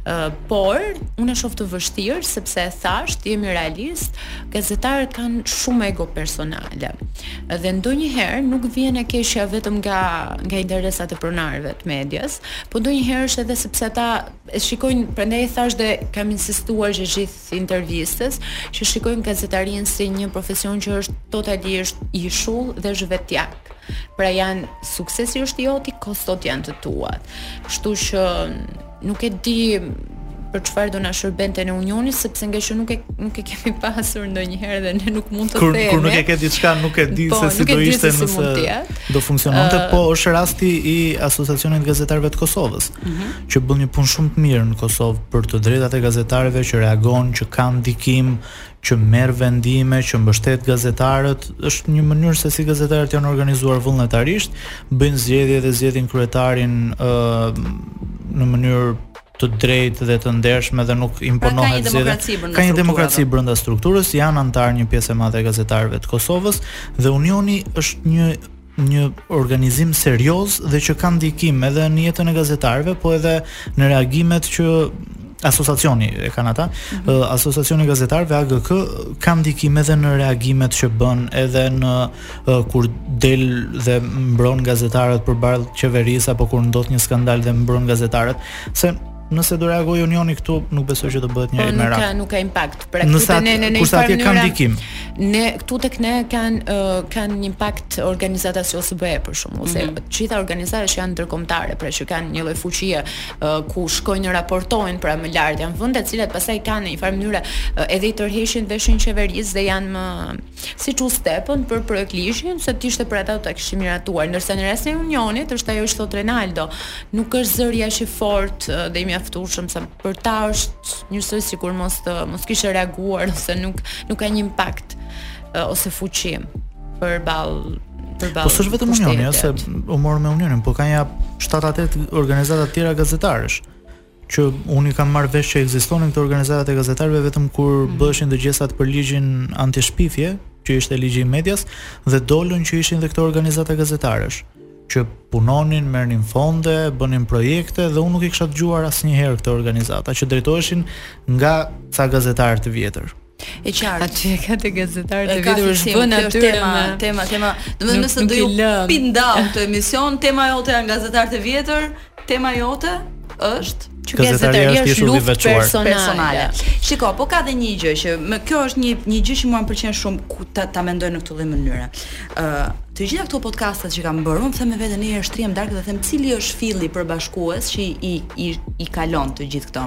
Uh, por, unë e shof të vështirë, sepse e thashë, të jemi realistë, gazetarët kanë shumë ego personale. Dhe ndonjëherë nuk vjen e keqja vetëm nga, nga interesat e pronarëve të medias, po ndonjëherë është edhe sepse ata e shikojnë, prandaj e thashë dhe kam insistuar që gjithë së intervistës, që shikojnë gazetarinë si një profesion që është totalisht ishull dhe është vetjak. Pra janë suksesi është i joti, kostot janë të tuat. Kështu që nuk e di për çfarë do na shërbente ne Unioni sepse nga që nuk e nuk e kemi pasur ndonjëherë dhe ne nuk mund të kur, themi. Kur nuk e ke diçka nuk e di po, se si do ishte si nëse do funksiononte, po është rasti i Asociacionit Gazetarëve të Kosovës. Mm -hmm. që bën një punë shumë të mirë në Kosovë për të drejtat e gazetarëve që reagon, që ka ndikim, që merr vendime, që mbështet gazetarët, është një mënyrë se si gazetarët janë organizuar vullnetarisht, bëjnë zgjedhje dhe zgjedhin kryetarin ë uh, në mënyrë të drejtë dhe të ndershme dhe nuk imponohet pra. Ka një demokraci brenda strukturës, janë anëtar një pjesë e madhe e gazetarëve të Kosovës dhe Unioni është një një organizim serioz dhe që ka ndikim edhe në jetën e gazetarëve, po edhe në reagimet që asociacioni e kanë ata, mm -hmm. asociacioni gazetarëve AGK ka ndikim edhe në reagimet që bën edhe në kur del dhe mbron gazetarët përballë qeverisë apo kur ndodh një skandal dhe mbron gazetarët, se Nëse do reagojë Unioni këtu, nuk besoj që do bëhet një po, merak. Nuk ka nuk ka impakt. Pra këtu te ne ne ne kurse atje kanë ndikim. Ne këtu tek ne kanë uh, kanë një impakt organizata si OSBE për shembull ose mm -hmm. gjitha organizatat që janë ndërkombëtare, pra që kanë një lloj fuqie uh, ku shkojnë raportojnë pra më lart janë vende të cilat pastaj kanë në një farë mënyre uh, edhe i tërheqin veshin qeverisë dhe janë më siç u stepën për projektligjin, se të ishte për ata do ta kishin miratuar. Ndërsa në rastin e Unionit është ajo që thotë Renaldo, nuk është zëri aq i fortë dhe i mjaftueshëm sa për ta është njësoj sikur mos të mos kishte reaguar ose nuk nuk ka një impakt ose fuqi përballë përballë. Po s'është vetëm Unioni, ose u morëm me Unionin, po ka nja 7-8 organizata të tjera gazetarësh. Që unë i kam marrë vesh që ekzistonin këto organizatat e gazetarëve vetëm kur mm -hmm. bëheshin dëgjesat për ligjin antishpifje, që ishte ligji i medias dhe dolën që ishin dhe këto organizata gazetarësh që punonin, merrnin fonde, bënin projekte dhe unë nuk i kisha dëgjuar asnjëherë këto organizata që drejtoheshin nga ca gazetarë të vjetër. E qartë. Atë që e ka të gazetarët e vjetër është bën aty tema, me... tema, tema. Do të nëse do ju pindau të emision, tema jote janë gazetarët e vjetër, tema jote është që gazetaria është shumë luftë personale. personale. Shiko, po ka dhe një gjë që më kjo është një një gjë që mua më pëlqen shumë ku ta, ta mendoj në këtë lloj mënyre. Ë, uh, të gjitha këto podcastet që kam bërë, unë them me veten një herë shtrihem në darkë dhe them cili është filli përbashkues që i i i kalon të gjithë këto.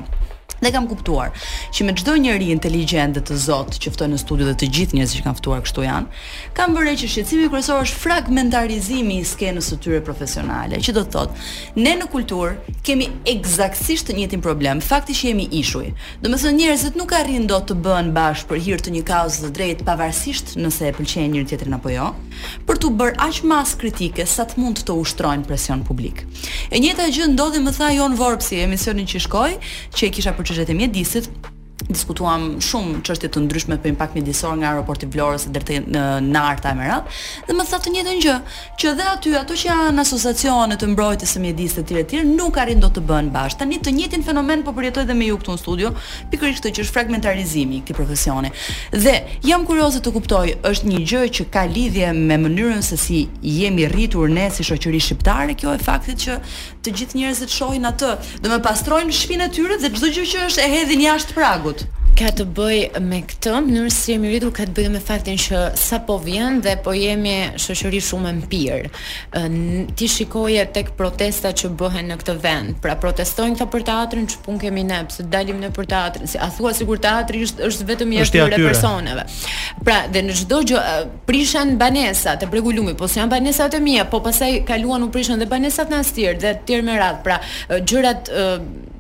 Dhe kam kuptuar që me çdo njeri inteligjent dhe të zotë që ftoj në studio dhe të gjithë njerëzit që kam ftuar kështu janë, kam vënë re që shqetësimi kryesor është fragmentarizimi i skenës së tyre profesionale, që do të thotë, ne në kulturë kemi ekzaktësisht të njëjtin problem, fakti që jemi ishuj. Domethënë njerëzit nuk arrijnë dot të bëhen bashkë për hir të një kauze të drejtë pavarësisht nëse e pëlqejnë njëri-tjetrin apo jo. për t'u bërë aq masë kritike sa të mund të ushtrojnë presion publik. E njëjta gjë ndodhi më tha Joni Vorpsi, emisionin që shkoi, që e kisha për çështjet e mjedisit, diskutuam shumë çështje të ndryshme për impakt mjedisor nga aeroporti i Vlorës deri te Narta e me radhë dhe më tha të njëjtën gjë, që dhe aty ato që janë asociacione të mbrojtjes së mjedisit etj etj nuk arrijnë dot të bëhen bashkë. Tani të njëjtin fenomen po përjetoj dhe me ju këtu në studio, Pikërisht këtë që është fragmentarizimi i këtij profesioni. Dhe jam kurioze të kuptoj, është një gjë që ka lidhje me mënyrën se si jemi rritur ne si shoqëri shqiptare, kjo e faktit që të gjithë njerëzit shohin atë, domethënë pastrojnë shpinë e tyre dhe çdo gjë që është e hedhin jashtë pragut. Ka të bëjë me këtë mënyrën se si jemi rritur ka të bëjë me faktin që sa po vjen dhe po jemi shoqëri shumë e mpirë. Ti shikoje tek protestat që bëhen në këtë vend. Pra protestojnë këta për teatrin ç'pun kemi ne, pse të dalim ne për teatrin? Si a thua sikur teatri është është vetëm i atyre personave. Pra dhe në çdo gjë prishen banesa te Bregu i Lumit, po s'janë banesat e mia, po pastaj kaluan u prishën dhe banesat në Astir dhe etj me radhë. Pra gjërat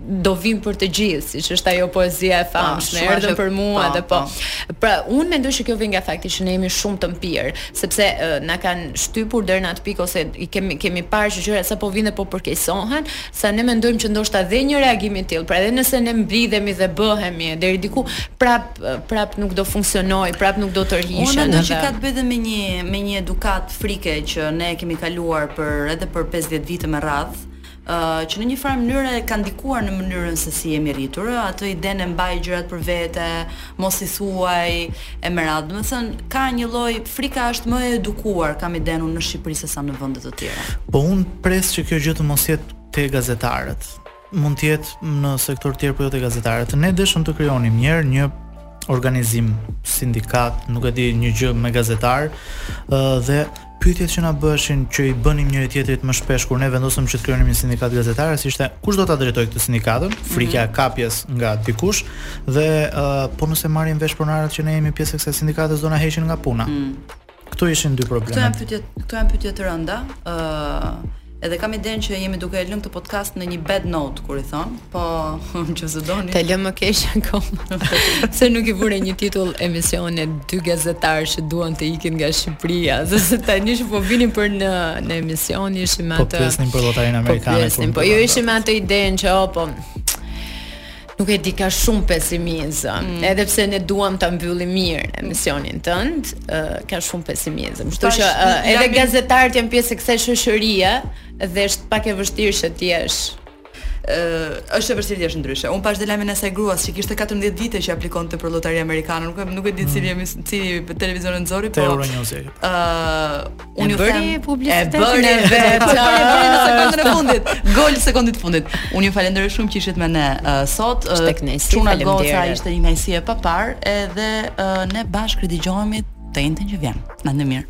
do vijnë për të gjithë, siç është ajo poezia e famshme, ah, erdhën për mua dhe po. Pra, unë mendoj se kjo vjen nga fakti që ne jemi shumë të mpirë, sepse na kanë shtypur deri në atë pikë ose i kemi kemi parë që gjërat sa po vijnë dhe po përkeqësohen, sa ne mendojmë që ndoshta dhe një reagim i tillë, pra edhe nëse ne mblidhemi dhe bëhemi deri diku, prapë prapë nuk do funksionojë, prapë nuk do tërhiqen. Unë mendoj që ka të bëjë me një me një edukatë frike që ne kemi kaluar për edhe për 50 vite me radhë që në një farë mënyre ka ndikuar në mënyrën se si jemi rritur, atë idenë mbaj gjërat për vete, mos i thuaj e me radhë. Domethënë, ka një lloj frika është më e edukuar, kam idenë në Shqipëri se sa në vende të tjera. Po unë pres që kjo gjë të mos jetë te gazetarët. Mund të jetë në sektorë të tjerë, po jo te gazetarët. Ne deshëm të krijonim një herë një organizim, sindikat, nuk e di, një gjë me gazetarë, ë dhe Pyetjet që na bëheshin, që i bënim njëri tjetrit më shpesh kur ne vendosëm që të krijonim një sindikatë gazetarësh ishte kush do ta drejtojë këtë sindikatën, mhm. frika e kapjes nga dikush dhe uh, po nëse marrin vesh pronarët që ne jemi pjesë e kësaj sindikatës do na heqin nga puna. Mm. Këto ishin dy probleme. Këto janë pyetje, këto janë pyetje të rënda. ë uh, Edhe kam idenë që jemi duke e lënë këtë podcast në një bad note kur i thonë, po ku do ti ta lëmë, më keq akoma. se nuk i vure një titull emisioni dy gazetarë që duan të ikin nga Shqipëria, dhe se tani që po vinim për në në emision ishim po atë. Po pyesnim për lotarinë amerikane. Po pyesnim, po jo ishim atë idenë që oh, po Nuk e di ka shumë pesimizëm, mm. edhe pse ne duam ta mbyllim mirë emisionin tënd, uh, ka shumë pesimizëm. Kështu që uh, edhe jam... gazetarët janë pjesë e kësaj shoqërie dhe është pak e vështirë që të jesh Uh, është e vështirë të jesh ndryshe. Unë pashë dhe lajmin e asaj gruas që kishte 14 vite që aplikonte për lotari amerikane, nuk e nuk e di mm. cili mm. cili televizion e nxori, po. Euronews. Ëh, uh, Unë ju them publikitetin e bëri vetë. Po e bëri në sekondën e fundit. Gol sekondën e fundit. Unë ju falenderoj shumë që ishit me ne uh, sot. Çuna uh, Goca ishte një kënaqësi e paparë edhe uh, ne bashkë ridëgjohemi të enjten që vjen. Natën e mirë.